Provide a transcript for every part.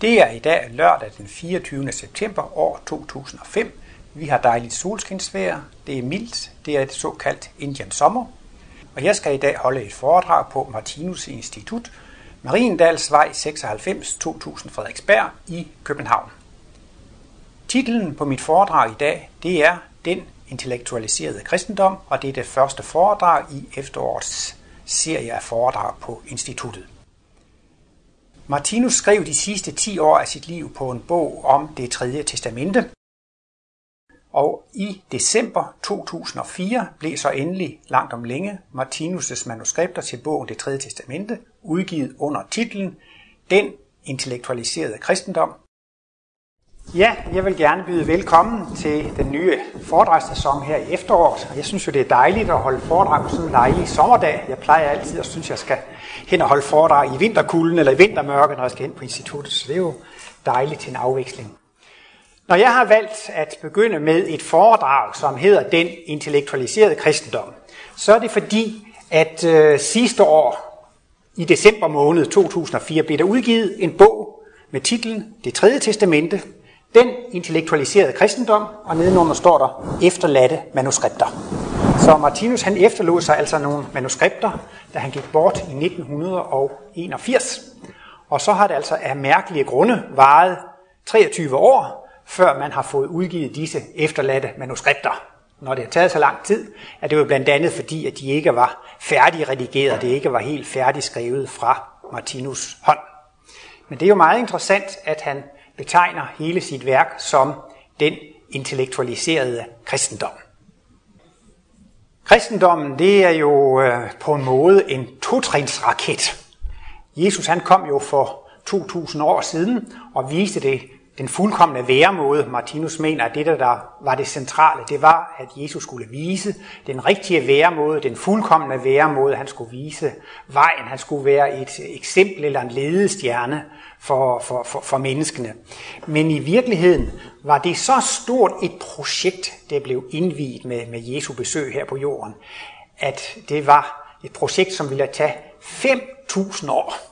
Det er i dag lørdag den 24. september år 2005. Vi har dejligt solskinsvejr, det er mildt, det er et såkaldt Indian sommer. Og jeg skal i dag holde et foredrag på Martinus Institut, Mariendalsvej 96 2000 Frederiksberg i København. Titlen på mit foredrag i dag, det er Den intellektualiserede kristendom, og det er det første foredrag i efterårets serie af foredrag på instituttet. Martinus skrev de sidste 10 år af sit liv på en bog om det tredje testamente, og i december 2004 blev så endelig langt om længe Martinus' manuskripter til bogen Det tredje testamente udgivet under titlen Den intellektualiserede kristendom, Ja, jeg vil gerne byde velkommen til den nye foredragssæson her i efteråret. Jeg synes jo, det er dejligt at holde foredrag på sådan en dejlig sommerdag. Jeg plejer altid at synes, jeg skal hen og holde foredrag i vinterkulden eller i vintermørke, når jeg skal hen på instituttet. Så det er jo dejligt til en afveksling. Når jeg har valgt at begynde med et foredrag, som hedder Den intellektualiserede kristendom, så er det fordi, at øh, sidste år, i december måned 2004, blev der udgivet en bog med titlen Det tredje testamente, den intellektualiserede kristendom, og nedenunder står der efterladte manuskripter. Så Martinus han efterlod sig altså nogle manuskripter, da han gik bort i 1981. Og så har det altså af mærkelige grunde varet 23 år, før man har fået udgivet disse efterladte manuskripter. Når det har taget så lang tid, er det jo blandt andet fordi, at de ikke var færdigredigeret, det ikke var helt færdigskrevet fra Martinus hånd. Men det er jo meget interessant, at han betegner hele sit værk som den intellektualiserede kristendom. Kristendommen, det er jo øh, på en måde en totrinsraket. Jesus han kom jo for 2000 år siden og viste det den fuldkommende væremåde. Martinus mener, at det, der var det centrale, det var, at Jesus skulle vise den rigtige væremåde, den fuldkommende væremåde. Han skulle vise vejen. Han skulle være et eksempel eller en ledestjerne for, for, for, for menneskene. Men i virkeligheden var det så stort et projekt, det blev indviet med, med Jesu besøg her på jorden, at det var et projekt, som ville tage 5.000 år.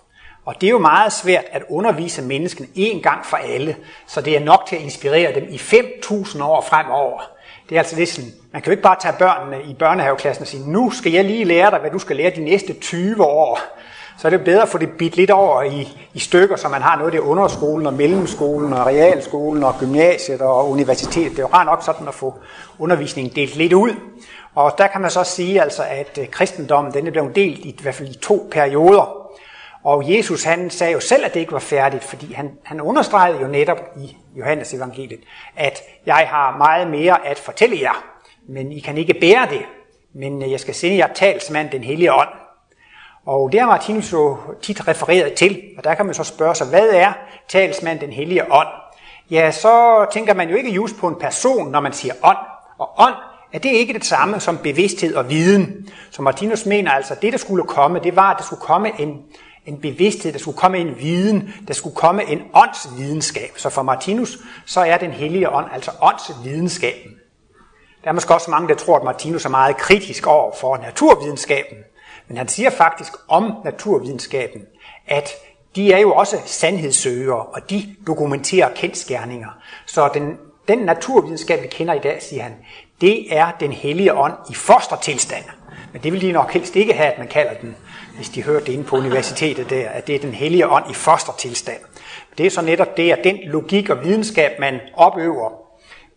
Og det er jo meget svært at undervise menneskene en gang for alle, så det er nok til at inspirere dem i 5.000 år fremover. Det er altså lidt sådan, man kan jo ikke bare tage børnene i børnehaveklassen og sige, nu skal jeg lige lære dig, hvad du skal lære de næste 20 år så er det bedre at få det bidt lidt over i, i stykker, så man har noget af det underskolen og mellemskolen og realskolen og gymnasiet og universitetet. Det er jo rart nok sådan at få undervisningen delt lidt ud. Og der kan man så sige, altså, at øh, kristendommen den er blevet delt i, i hvert fald i to perioder. Og Jesus han sagde jo selv, at det ikke var færdigt, fordi han, han understregede jo netop i Johannes evangeliet, at jeg har meget mere at fortælle jer, men I kan ikke bære det. Men jeg skal sende jer talsmand, den hellige ånd, og det har Martinus jo tit refereret til, og der kan man så spørge sig, hvad er talsmand den hellige ånd? Ja, så tænker man jo ikke just på en person, når man siger ånd. Og ånd er det ikke det samme som bevidsthed og viden. Så Martinus mener altså, at det der skulle komme, det var, at der skulle komme en, en bevidsthed, der skulle komme en viden, der skulle komme en åndsvidenskab. Så for Martinus, så er den hellige ånd altså åndsvidenskaben. Der er måske også mange, der tror, at Martinus er meget kritisk over for naturvidenskaben. Men han siger faktisk om naturvidenskaben, at de er jo også sandhedssøgere, og de dokumenterer kendskærninger. Så den, den naturvidenskab, vi kender i dag, siger han, det er den hellige ånd i fostertilstand. Men det vil de nok helst ikke have, at man kalder den, hvis de hørte det inde på universitetet der, at det er den hellige ånd i fostertilstand. Det er så netop det, at den logik og videnskab, man opøver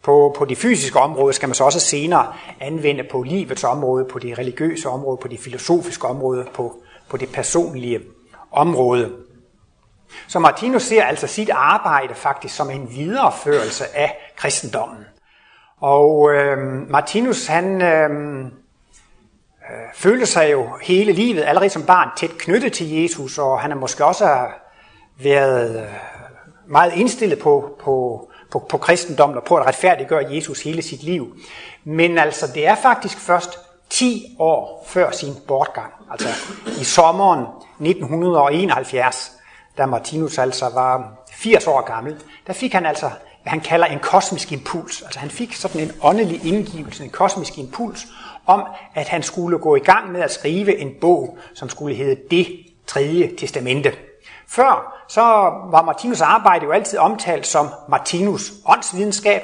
på, på de fysiske områder skal man så også senere anvende på livets område, på det religiøse område, på det filosofiske område, på, på det personlige område. Så Martinus ser altså sit arbejde faktisk som en videreførelse af kristendommen. Og øh, Martinus han øh, øh, følte sig jo hele livet, allerede som barn, tæt knyttet til Jesus, og han har måske også været øh, meget indstillet på, på på, på kristendommen og på at retfærdiggøre Jesus hele sit liv. Men altså, det er faktisk først 10 år før sin bortgang, altså i sommeren 1971, da Martinus altså var 80 år gammel, der fik han altså, hvad han kalder en kosmisk impuls. Altså han fik sådan en åndelig indgivelse, en kosmisk impuls, om at han skulle gå i gang med at skrive en bog, som skulle hedde Det tredje testamente. Før så var Martinus arbejde jo altid omtalt som Martinus åndsvidenskab,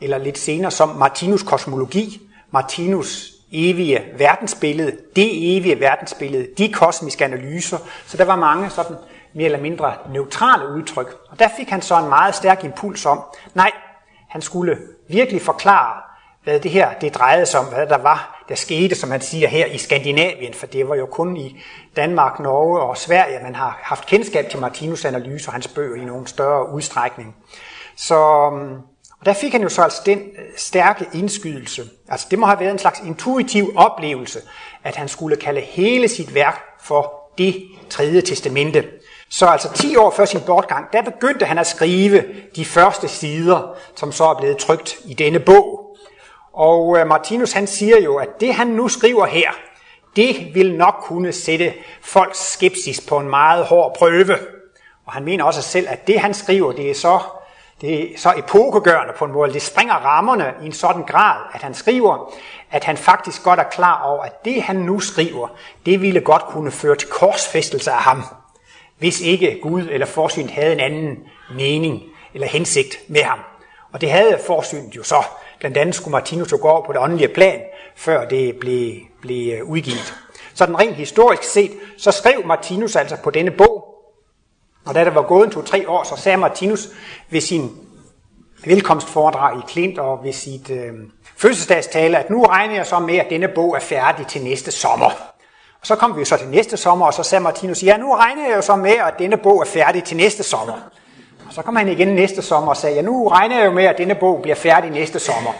eller lidt senere som Martinus kosmologi, Martinus evige verdensbillede, det evige verdensbillede, de kosmiske analyser. Så der var mange sådan mere eller mindre neutrale udtryk. Og der fik han så en meget stærk impuls om, nej, han skulle virkelig forklare, hvad det her det drejede sig om, hvad der var, der skete, som han siger her i Skandinavien, for det var jo kun i Danmark, Norge og Sverige, man har haft kendskab til Martinus analyse og hans bøger i nogen større udstrækning. Så øhm, og der fik han jo så altså den øh, stærke indskydelse. Altså det må have været en slags intuitiv oplevelse, at han skulle kalde hele sit værk for det tredje testamente. Så altså 10 år før sin bortgang, der begyndte han at skrive de første sider, som så er blevet trygt i denne bog. Og øh, Martinus han siger jo, at det han nu skriver her, det vil nok kunne sætte folks skepsis på en meget hård prøve. Og han mener også selv, at det han skriver, det er så, det er så epokegørende på en måde. Det springer rammerne i en sådan grad, at han skriver, at han faktisk godt er klar over, at det han nu skriver, det ville godt kunne føre til korsfæstelse af ham hvis ikke Gud eller forsynet havde en anden mening eller hensigt med ham. Og det havde forsynet jo så. Blandt andet skulle Martinus jo gå over på det åndelige plan, før det blev, blev øh, udgivet. Så den rent historisk set, så skrev Martinus altså på denne bog, og da der var gået en to-tre år, så sagde Martinus ved sin velkomstforedrag i Klint og ved sit øh, fødselsdagstale, at nu regner jeg så med, at denne bog er færdig til næste sommer. Og så kom vi jo så til næste sommer, og så sagde Martinus, ja, nu regner jeg jo så med, at denne bog er færdig til næste sommer. Så kom han igen næste sommer og sagde, ja, nu regner jeg jo med, at denne bog bliver færdig næste sommer.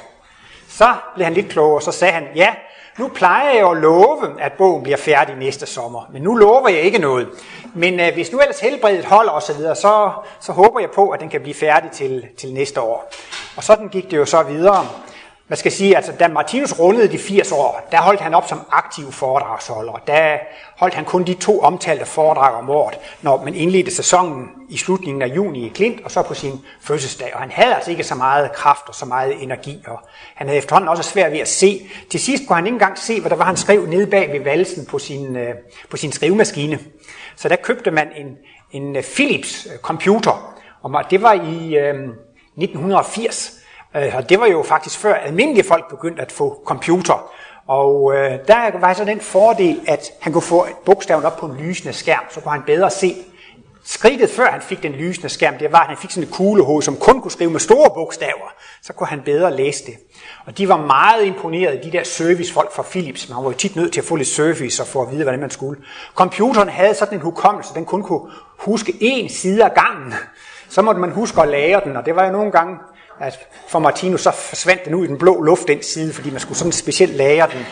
Så blev han lidt klogere, og så sagde han, ja, nu plejer jeg jo at love, at bogen bliver færdig næste sommer, men nu lover jeg ikke noget. Men øh, hvis nu ellers helbredet holder osv., så, så, så håber jeg på, at den kan blive færdig til, til næste år. Og sådan gik det jo så videre. Man skal sige, altså da Martinus rundede de 80 år, der holdt han op som aktiv foredragsholder. Der holdt han kun de to omtalte foredrag om året, når man indledte sæsonen i slutningen af juni i Klint, og så på sin fødselsdag. Og han havde altså ikke så meget kraft og så meget energi, og han havde efterhånden også svært ved at se. Til sidst kunne han ikke engang se, hvad der var, han skrev nede bag ved valsen på sin, øh, på sin skrivemaskine. Så der købte man en, en øh, Philips øh, computer, og det var i øh, 1980. Øh, og det var jo faktisk før almindelige folk begyndte at få computer. Og øh, der var så den fordel, at han kunne få et bogstav op på en lysende skærm, så kunne han bedre se. Skridtet før han fik den lysende skærm, det var, at han fik sådan et kuglehoved, som kun kunne skrive med store bogstaver. Så kunne han bedre læse det. Og de var meget imponerede, de der servicefolk fra Philips. Man var jo tit nødt til at få lidt service og få at vide, hvordan man skulle. Computeren havde sådan en hukommelse, den kun kunne huske én side af gangen. Så måtte man huske at lære den, og det var jo nogle gange at for Martinus så forsvandt den ud i den blå luft den side, fordi man skulle sådan specielt lære den.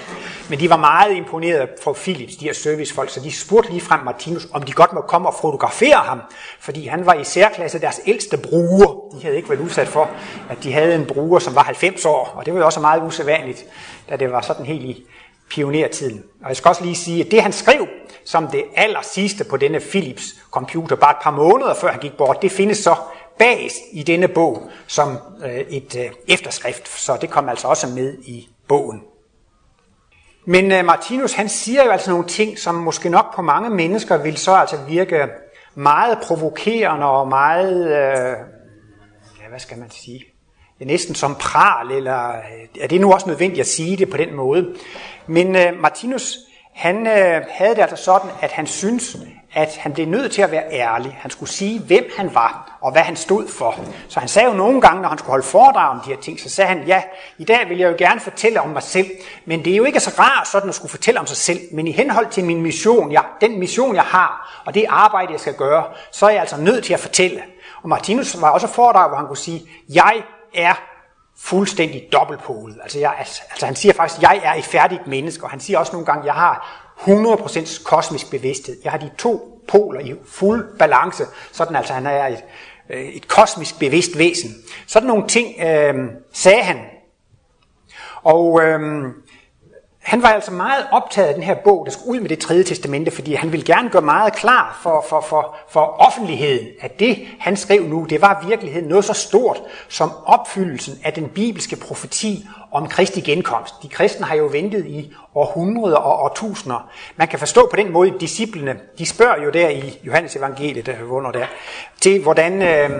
Men de var meget imponeret fra Philips, de her servicefolk, så de spurgte lige frem Martinus, om de godt må komme og fotografere ham, fordi han var i særklasse deres ældste bruger. De havde ikke været udsat for, at de havde en bruger, som var 90 år, og det var jo også meget usædvanligt, da det var sådan helt i pionertiden. Og jeg skal også lige sige, at det han skrev som det aller sidste på denne Philips computer, bare et par måneder før han gik bort, det findes så bagest i denne bog som øh, et øh, efterskrift, så det kom altså også med i bogen. Men øh, Martinus han siger jo altså nogle ting, som måske nok på mange mennesker vil så altså virke meget provokerende og meget, øh, ja, hvad skal man sige, ja, næsten som pral, eller øh, er det nu også nødvendigt at sige det på den måde. Men øh, Martinus han øh, havde det altså sådan, at han synes, at han blev nødt til at være ærlig. Han skulle sige, hvem han var, og hvad han stod for. Så han sagde jo nogle gange, når han skulle holde foredrag om de her ting, så sagde han, ja, i dag vil jeg jo gerne fortælle om mig selv, men det er jo ikke så rart sådan at skulle fortælle om sig selv, men i henhold til min mission, ja, den mission jeg har, og det arbejde jeg skal gøre, så er jeg altså nødt til at fortælle. Og Martinus var også foredrag, hvor han kunne sige, jeg er fuldstændig dobbeltpolet. Altså, jeg, altså, altså han siger faktisk, jeg er et færdigt menneske, og han siger også nogle gange, jeg har 100% kosmisk bevidsthed. Jeg har de to poler i fuld balance, sådan altså han er et, øh, et kosmisk bevidst væsen. Sådan nogle ting øh, sagde han. Og øh, han var altså meget optaget af den her bog, der skulle ud med det tredje testamente, fordi han ville gerne gøre meget klar for, for, for, for offentligheden, at det, han skrev nu, det var virkeligheden noget så stort som opfyldelsen af den bibelske profeti om Kristi genkomst. De kristne har jo ventet i århundreder og årtusinder. Man kan forstå på den måde, disciplene, de spørger jo der i Johannes evangeliet, der under der, til hvordan øh,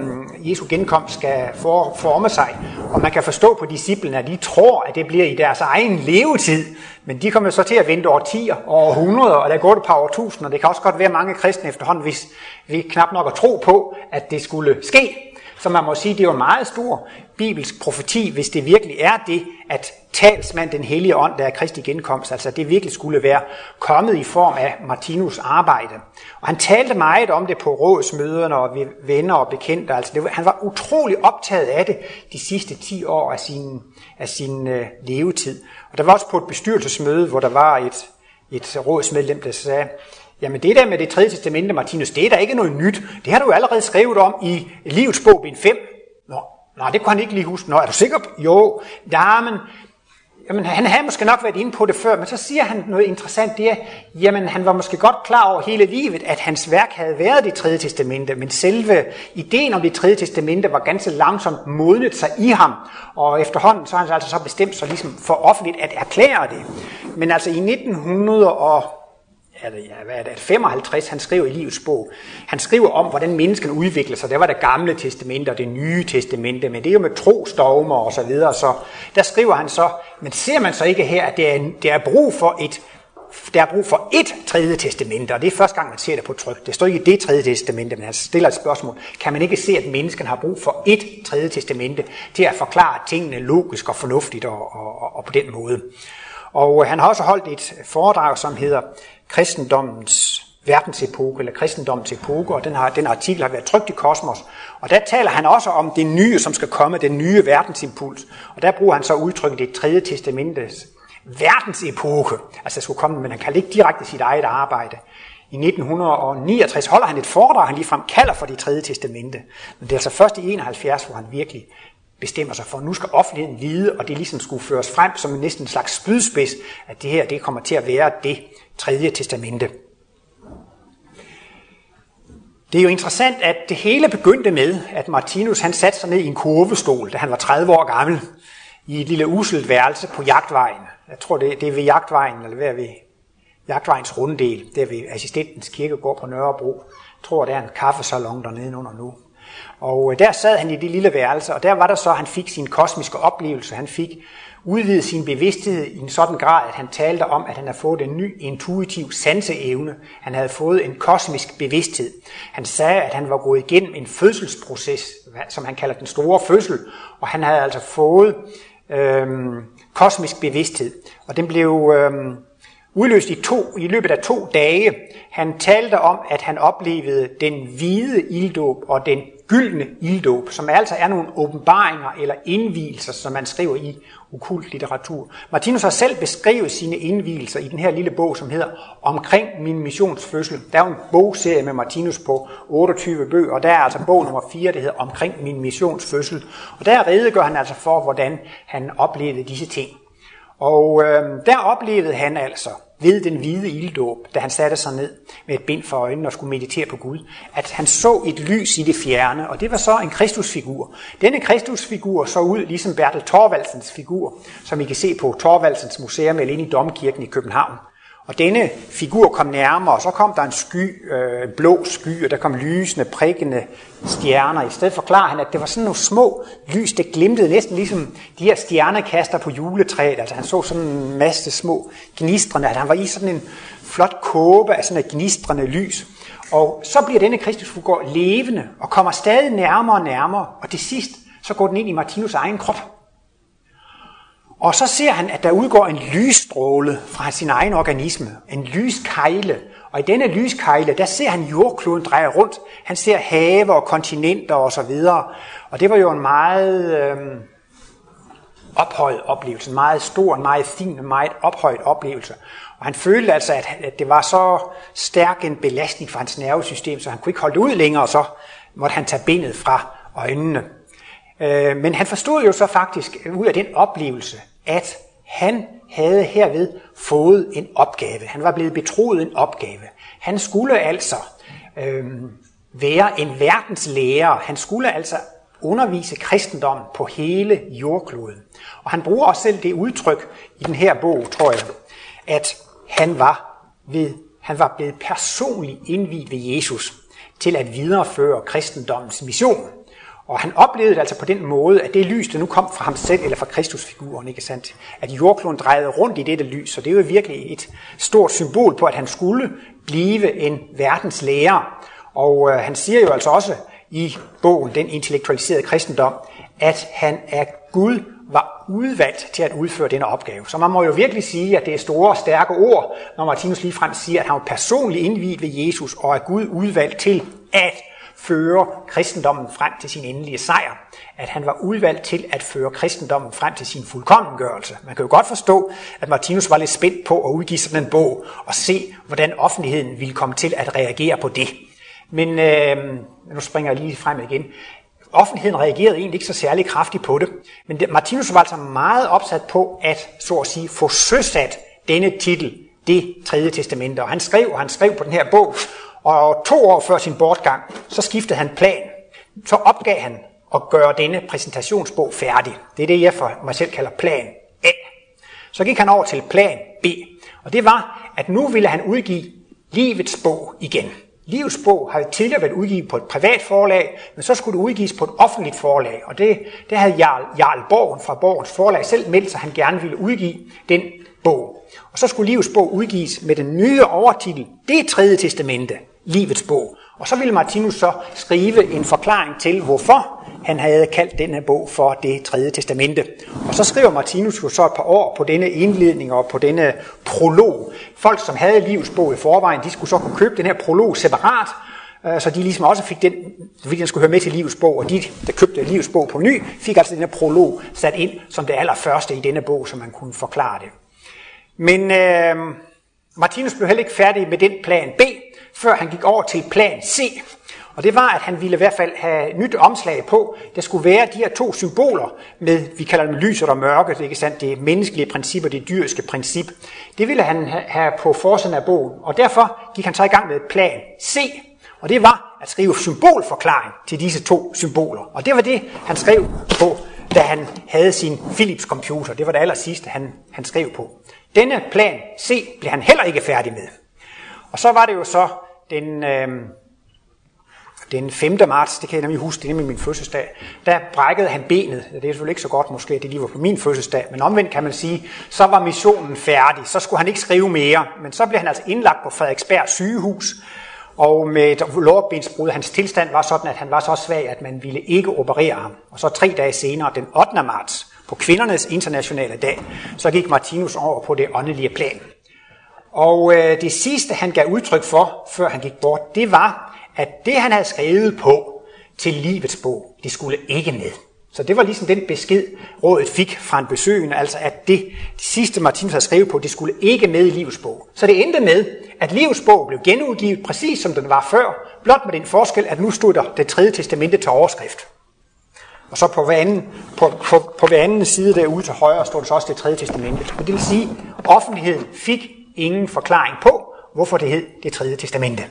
Jesu genkomst skal for, forme sig. Og man kan forstå på disciplene, at de tror, at det bliver i deres egen levetid. Men de kommer så til at vente årtier og århundreder, og der går det et par årtusinder. Det kan også godt være mange kristne efterhånden, hvis vi knap nok at tro på, at det skulle ske. Så man må sige, at det er jo en meget stor bibelsk profeti, hvis det virkelig er det, at talsmand den hellige ånd, der er Kristi genkomst, altså det virkelig skulle være kommet i form af Martinus arbejde. Og han talte meget om det på rådsmøderne og ved venner og bekendte. Altså det, han var utrolig optaget af det de sidste 10 år af sin, af sin øh, levetid. Og der var også på et bestyrelsesmøde, hvor der var et, et rådsmedlem, der sagde, Jamen det der med det tredje testamente, Martinus, det er der ikke noget nyt. Det har du jo allerede skrevet om i livets bog, bind 5. Nå, nej, det kunne han ikke lige huske. Nå, er du sikker? Jo, damen, jamen han havde måske nok været inde på det før, men så siger han noget interessant, det er, jamen han var måske godt klar over hele livet, at hans værk havde været det tredje testamente, men selve ideen om det tredje testamente var ganske langsomt modnet sig i ham, og efterhånden så har han altså så bestemt sig ligesom for offentligt at erklære det. Men altså i 1900 og er det, ja, hvad er det, 55, han skriver i livets bog. Han skriver om, hvordan menneskene udvikler sig. Det var det gamle testamente og det nye testamente, men det er jo med trosdogmer og så videre. Så der skriver han så, men ser man så ikke her, at det er, det er brug for et der er brug for et tredje testamente, og det er første gang, man ser det på tryk. Det står ikke i det tredje testamente, men han stiller et spørgsmål. Kan man ikke se, at mennesken har brug for et tredje testamente til at forklare tingene logisk og fornuftigt og, og, og på den måde? Og øh, han har også holdt et foredrag, som hedder kristendommens verdensepoke, eller kristendommens epoke, og den, har, den artikel har været trygt i Kosmos. Og der taler han også om det nye, som skal komme, den nye verdensimpuls. Og der bruger han så udtrykket det tredje testamentes verdensepoke. Altså der skulle komme, men han kan ikke direkte sit eget arbejde. I 1969 holder han et foredrag, han ligefrem kalder for det tredje testamente. Men det er altså først i 71, hvor han virkelig bestemmer sig for, at nu skal offentligheden vide, og det ligesom skulle føres frem som en næsten en slags spydspids, at det her det kommer til at være det tredje testamente. Det er jo interessant, at det hele begyndte med, at Martinus han satte sig ned i en kurvestol, da han var 30 år gammel, i et lille uselt værelse på jagtvejen. Jeg tror, det, det er ved jagtvejen, eller ved, ved jagtvejens runddel, der ved assistentens kirkegård på Nørrebro. Jeg tror, der er en kaffesalon dernede under nu. Og øh, der sad han i det lille værelse, og der var der så, at han fik sin kosmiske oplevelse. Han fik udvide sin bevidsthed i en sådan grad, at han talte om, at han havde fået en ny intuitiv sanseevne. Han havde fået en kosmisk bevidsthed. Han sagde, at han var gået igennem en fødselsproces, som han kalder den store fødsel, og han havde altså fået øhm, kosmisk bevidsthed. Og den blev øhm, udløst i, to, i løbet af to dage. Han talte om, at han oplevede den hvide ilddåb og den gyldne ilddåb, som altså er nogle åbenbaringer eller indvielser, som man skriver i okult litteratur. Martinus har selv beskrevet sine indvielser i den her lille bog, som hedder Omkring min missionsfødsel. Der er jo en bogserie med Martinus på 28 bøger, og der er altså bog nummer 4, der hedder Omkring min missionsfødsel. Og der redegør han altså for, hvordan han oplevede disse ting. Og øh, der oplevede han altså ved den hvide ilddåb, da han satte sig ned med et bind for øjnene og skulle meditere på Gud, at han så et lys i det fjerne, og det var så en kristusfigur. Denne kristusfigur så ud ligesom Bertel Thorvaldsens figur, som I kan se på Thorvaldsens museum eller inde i Domkirken i København. Og denne figur kom nærmere, og så kom der en sky, øh, blå sky, og der kom lysende, prikkende stjerner. I stedet forklarer han, at det var sådan nogle små lys, der glimtede næsten ligesom de her stjernekaster på juletræet. Altså han så sådan en masse små gnistrende, at han var i sådan en flot kåbe af sådan et gnistrende lys. Og så bliver denne kristusfigur levende og kommer stadig nærmere og nærmere, og til sidst så går den ind i Martinus egen krop. Og så ser han, at der udgår en lysstråle fra sin egen organisme, en lyskejle. Og i denne lyskejle, der ser han jordkloden dreje rundt. Han ser have og kontinenter og så videre. Og det var jo en meget øh, ophøjet oplevelse, en meget stor, en meget fin, en meget ophøjet oplevelse. Og han følte altså, at, at det var så stærk en belastning for hans nervesystem, så han kunne ikke holde ud længere, og så måtte han tage benet fra øjnene. Øh, men han forstod jo så faktisk ud af den oplevelse, at han havde herved fået en opgave. Han var blevet betroet en opgave. Han skulle altså øh, være en verdenslærer. Han skulle altså undervise kristendommen på hele jordkloden. Og han bruger også selv det udtryk i den her bog, tror jeg, at han var, ved, han var blevet personligt indviet ved Jesus til at videreføre kristendommens mission. Og han oplevede det altså på den måde, at det lys, der nu kom fra ham selv, eller fra Kristusfiguren, ikke sandt? At jordkloden drejede rundt i dette lys, så det er jo virkelig et stort symbol på, at han skulle blive en verdens lærer. Og øh, han siger jo altså også i bogen, Den intellektualiserede kristendom, at han af Gud var udvalgt til at udføre denne opgave. Så man må jo virkelig sige, at det er store og stærke ord, når Martinus ligefrem siger, at han var personligt indviet ved Jesus og er Gud udvalgt til at føre kristendommen frem til sin endelige sejr. At han var udvalgt til at føre kristendommen frem til sin fuldkommengørelse. Man kan jo godt forstå, at Martinus var lidt spændt på at udgive sådan en bog og se, hvordan offentligheden ville komme til at reagere på det. Men øh, nu springer jeg lige frem igen. Offentligheden reagerede egentlig ikke så særlig kraftigt på det. Men Martinus var altså meget opsat på at, så at sige, få søsat denne titel, det tredje testamente. Og han skrev, og han skrev på den her bog, og to år før sin bortgang, så skiftede han plan. Så opgav han at gøre denne præsentationsbog færdig. Det er det, jeg for mig selv kalder plan A. Så gik han over til plan B. Og det var, at nu ville han udgive livets bog igen. Livets bog havde tidligere været udgivet på et privat forlag, men så skulle det udgives på et offentligt forlag. Og det, det havde Jarl, Jarl Borgen fra Borgens forlag selv meldt sig, han gerne ville udgive den bog. Og så skulle Livets bog udgives med den nye overtitel, Det tredje testamente livets bog. Og så ville Martinus så skrive en forklaring til, hvorfor han havde kaldt denne bog for det tredje testamente. Og så skriver Martinus jo så et par år på denne indledning og på denne prolog. Folk, som havde livets bog i forvejen, de skulle så kunne købe den her prolog separat, øh, så de ligesom også fik den, fordi den skulle høre med til livets bog, og de, der købte livets bog på ny, fik altså den her prolog sat ind som det allerførste i denne bog, så man kunne forklare det. Men øh, Martinus blev heller ikke færdig med den plan B, før han gik over til plan C. Og det var, at han ville i hvert fald have nyt omslag på. Der skulle være de her to symboler med, vi kalder dem lyset og mørke, det er ikke sandt, det menneskelige princip og det dyriske princip. Det ville han have på forsiden af bogen, og derfor gik han så i gang med plan C, og det var at skrive symbolforklaring til disse to symboler. Og det var det, han skrev på, da han havde sin Philips computer. Det var det aller sidste, han, han skrev på. Denne plan C blev han heller ikke færdig med. Og så var det jo så den, øh, den 5. marts, det kan jeg nemlig huske, det er min fødselsdag, der brækkede han benet. Det er selvfølgelig ikke så godt måske, at det lige var på min fødselsdag, men omvendt kan man sige, så var missionen færdig. Så skulle han ikke skrive mere, men så blev han altså indlagt på Frederiksberg sygehus, og med et lårbensbrud, hans tilstand var sådan, at han var så svag, at man ville ikke operere ham. Og så tre dage senere, den 8. marts, på kvindernes internationale dag, så gik Martinus over på det åndelige plan. Og øh, det sidste, han gav udtryk for, før han gik bort, det var, at det, han havde skrevet på til livets bog, det skulle ikke med. Så det var ligesom den besked, rådet fik fra en besøgende, altså at det, det sidste Martinus havde skrevet på, det skulle ikke med i livets bog. Så det endte med, at livets bog blev genudgivet præcis som den var før, blot med den forskel, at nu stod der det tredje testamente til overskrift. Og så på hver anden, på, på, på hver anden side derude til højre stod der så også det tredje testamente. Men det vil sige, at offentligheden fik ingen forklaring på, hvorfor det hed det tredje testamente.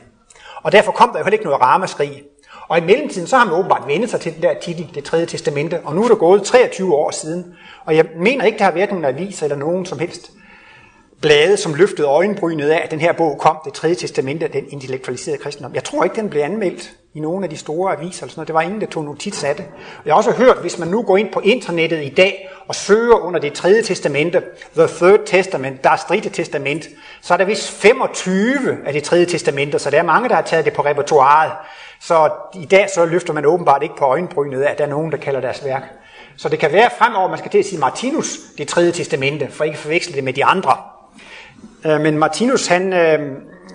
Og derfor kom der jo heller ikke noget ramaskrig. Og i mellemtiden så har man åbenbart vendt sig til den der titel, det tredje testamente, og nu er der gået 23 år siden. Og jeg mener ikke, der har været nogen aviser eller nogen som helst blade, som løftede øjenbrynet af, at den her bog kom, det tredje testamente, den intellektualiserede kristendom. Jeg tror ikke, den blev anmeldt i nogle af de store aviser. Eller sådan noget. Det var ingen, der tog notits af det. Jeg har også hørt, hvis man nu går ind på internettet i dag og søger under det tredje testamente, The Third Testament, der er tredje testament, så er der vist 25 af det tredje testamente, så der er mange, der har taget det på repertoireet. Så i dag så løfter man åbenbart ikke på øjenbrynet af, at der er nogen, der kalder deres værk. Så det kan være fremover, man skal til at sige Martinus, det tredje testamente, for ikke at forveksle det med de andre. Øh, men Martinus, han øh,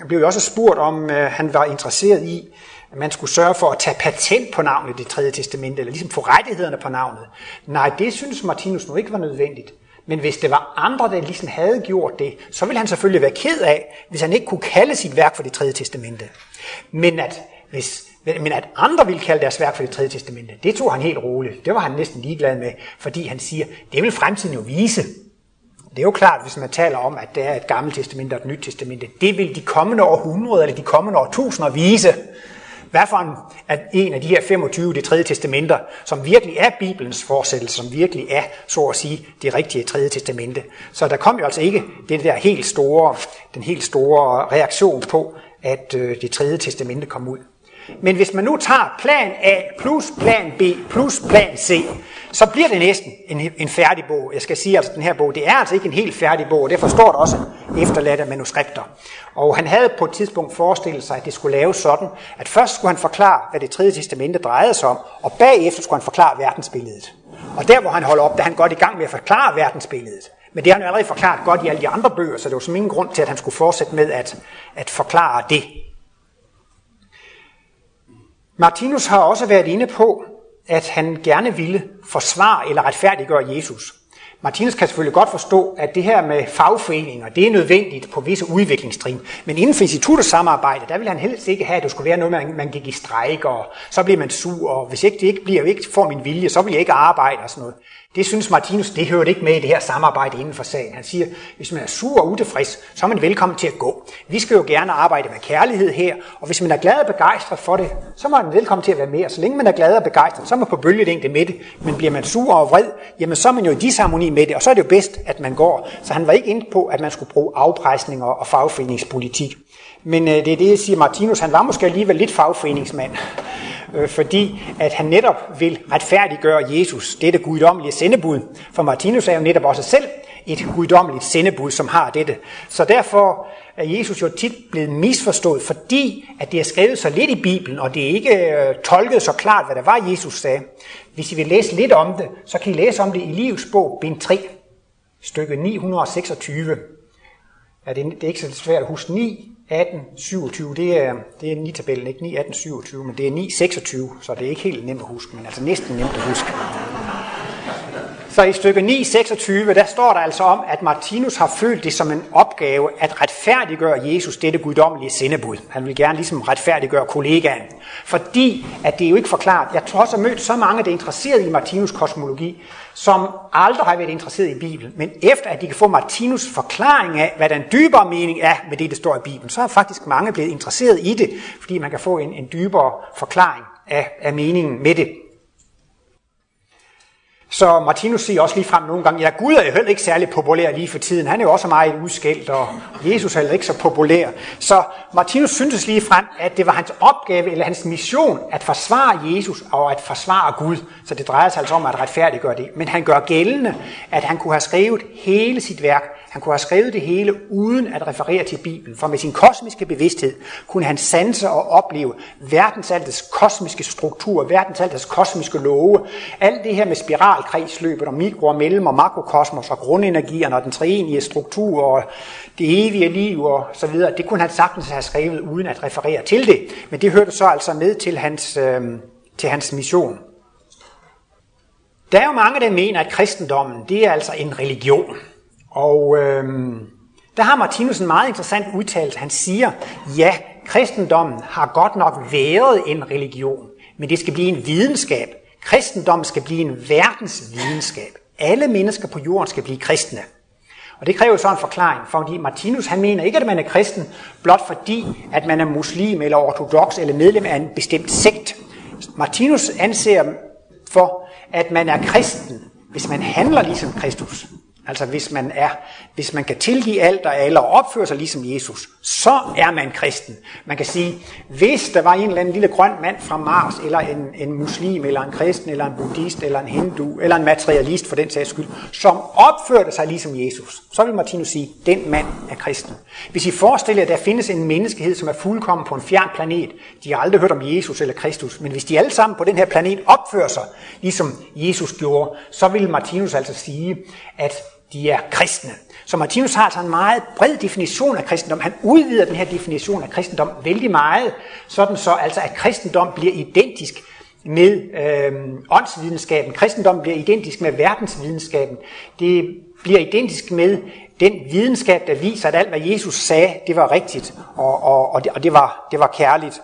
blev jo også spurgt, om øh, han var interesseret i, at man skulle sørge for at tage patent på navnet i det tredje testamente, eller ligesom få rettighederne på navnet. Nej, det synes Martinus nu ikke var nødvendigt. Men hvis det var andre, der ligesom havde gjort det, så ville han selvfølgelig være ked af, hvis han ikke kunne kalde sit værk for det tredje testamente. Men at, hvis, men at andre ville kalde deres værk for det tredje testamente, det tog han helt roligt. Det var han næsten ligeglad med, fordi han siger, det vil fremtiden jo vise. Det er jo klart, hvis man taler om, at det er et gammelt testament og et nyt testamente, det vil de kommende århundreder eller de kommende årtusinder vise hvad for en, at en af de her 25 det tredje testamenter, som virkelig er Bibelens forsættelse, som virkelig er, så at sige, det rigtige tredje testamente. Så der kom jo altså ikke den der helt store, den helt store reaktion på, at øh, det tredje testamente kom ud. Men hvis man nu tager plan A plus plan B plus plan C, så bliver det næsten en, en færdig bog. Jeg skal sige, at altså, den her bog, det er altså ikke en helt færdig bog, og det forstår der også efterladte manuskripter. Og han havde på et tidspunkt forestillet sig, at det skulle laves sådan, at først skulle han forklare, hvad det tredje testamente drejede sig om, og bagefter skulle han forklare verdensbilledet. Og der, hvor han holder op, der er han godt i gang med at forklare verdensbilledet. Men det har han jo allerede forklaret godt i alle de andre bøger, så det var som ingen grund til, at han skulle fortsætte med at, at forklare det. Martinus har også været inde på, at han gerne ville forsvare eller retfærdiggøre Jesus. Martinus kan selvfølgelig godt forstå, at det her med fagforeninger, det er nødvendigt på visse udviklingstrin. Men inden for instituttets samarbejde, der vil han helst ikke have, at det skulle være noget, man, man gik i strejk, og så bliver man sur, og hvis ikke det ikke bliver, ikke får min vilje, så vil jeg ikke arbejde og sådan noget. Det synes Martinus, det hører ikke med i det her samarbejde inden for sagen. Han siger, hvis man er sur og utilfreds, så er man velkommen til at gå. Vi skal jo gerne arbejde med kærlighed her, og hvis man er glad og begejstret for det, så er man velkommen til at være med. Og så længe man er glad og begejstret, så er man på bølgelængde med det. Men bliver man sur og vred, jamen så er man jo i disharmoni med det, og så er det jo bedst, at man går. Så han var ikke inde på, at man skulle bruge afpresning og fagforeningspolitik. Men øh, det er det, jeg siger, Martinus, han var måske alligevel lidt fagforeningsmand øh, fordi at han netop vil retfærdiggøre Jesus, dette guddommelige sendebud. For Martinus er jo netop også selv et guddommeligt sendebud, som har dette. Så derfor er Jesus jo tit blevet misforstået, fordi at det er skrevet så lidt i Bibelen, og det er ikke øh, tolket så klart, hvad der var, Jesus sagde. Hvis I vil læse lidt om det, så kan I læse om det i Livs bog, bind 3, stykke 926. Ja, det, er, det er ikke så svært at huske 9, 18, 27, det er, det er 9-tabellen, ikke 9, 18, 27, men det er 9, 26, så det er ikke helt nemt at huske, men altså næsten nemt at huske. Så i stykke 9, 26, der står der altså om, at Martinus har følt det som en opgave at retfærdiggøre Jesus dette guddommelige sendebud. Han vil gerne ligesom retfærdiggøre kollegaen. Fordi at det er jo ikke forklaret. Jeg tror også, at mødt så mange, der er interesseret i Martinus kosmologi, som aldrig har været interesseret i Bibelen. Men efter at de kan få Martinus forklaring af, hvad den dybere mening er med det, der står i Bibelen, så er faktisk mange blevet interesseret i det, fordi man kan få en, en dybere forklaring af, af meningen med det. Så Martinus siger også lige frem nogle gange, ja Gud er jo heller ikke særlig populær lige for tiden. Han er jo også meget udskældt, og Jesus er heller ikke så populær. Så Martinus syntes lige frem, at det var hans opgave eller hans mission at forsvare Jesus og at forsvare Gud. Så det drejer sig altså om at retfærdiggøre det. Men han gør gældende, at han kunne have skrevet hele sit værk han kunne have skrevet det hele uden at referere til Bibelen, for med sin kosmiske bevidsthed kunne han sanse og opleve verdensaltets kosmiske struktur, verdensaltets kosmiske love, alt det her med spiralkredsløbet og mikro- og mellem- og makrokosmos og grundenergierne og den treenige struktur og det evige liv og så videre, det kunne han sagtens have skrevet uden at referere til det, men det hørte så altså med til hans, øh, til hans mission. Der er jo mange, der mener, at kristendommen det er altså en religion. Og øhm, der har Martinus en meget interessant udtalelse. Han siger, ja, kristendommen har godt nok været en religion, men det skal blive en videnskab. Kristendommen skal blive en verdensvidenskab. Alle mennesker på jorden skal blive kristne. Og det kræver så en forklaring, fordi Martinus han mener ikke, at man er kristen, blot fordi, at man er muslim eller ortodox eller medlem af en bestemt sekt. Martinus anser for, at man er kristen, hvis man handler ligesom Kristus. Altså hvis man er, hvis man kan tilgive alt og alle og opføre sig ligesom Jesus, så er man kristen. Man kan sige, hvis der var en eller anden lille grøn mand fra Mars, eller en, en muslim, eller en kristen, eller en buddhist, eller en hindu, eller en materialist for den sags skyld, som opførte sig ligesom Jesus, så vil Martinus sige, den mand er kristen. Hvis I forestiller jer, at der findes en menneskehed, som er fuldkommen på en fjern planet, de har aldrig hørt om Jesus eller Kristus, men hvis de alle sammen på den her planet opfører sig, ligesom Jesus gjorde, så vil Martinus altså sige, at de er kristne. Så Martinus har altså en meget bred definition af kristendom. Han udvider den her definition af kristendom vældig meget, sådan så altså at kristendom bliver identisk med øh, åndsvidenskaben. Kristendom bliver identisk med verdensvidenskaben. Det bliver identisk med den videnskab, der viser, at alt, hvad Jesus sagde, det var rigtigt, og, og, og, det, og det, var, det var kærligt.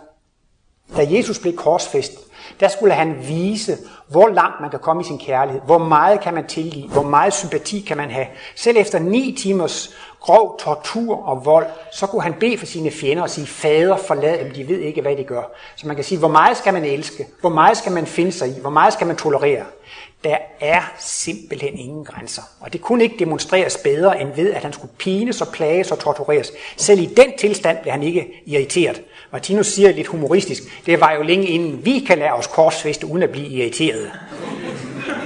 Da Jesus blev korsfæstet, der skulle han vise, hvor langt man kan komme i sin kærlighed, hvor meget kan man tilgive, hvor meget sympati kan man have. Selv efter ni timers grov tortur og vold, så kunne han bede for sine fjender og sige, fader forlad dem, de ved ikke, hvad de gør. Så man kan sige, hvor meget skal man elske, hvor meget skal man finde sig i, hvor meget skal man tolerere. Der er simpelthen ingen grænser. Og det kunne ikke demonstreres bedre end ved, at han skulle pines og plages og tortureres. Selv i den tilstand blev han ikke irriteret. Martinus siger lidt humoristisk, det var jo længe inden vi kan lære os korsfeste uden at blive irriteret.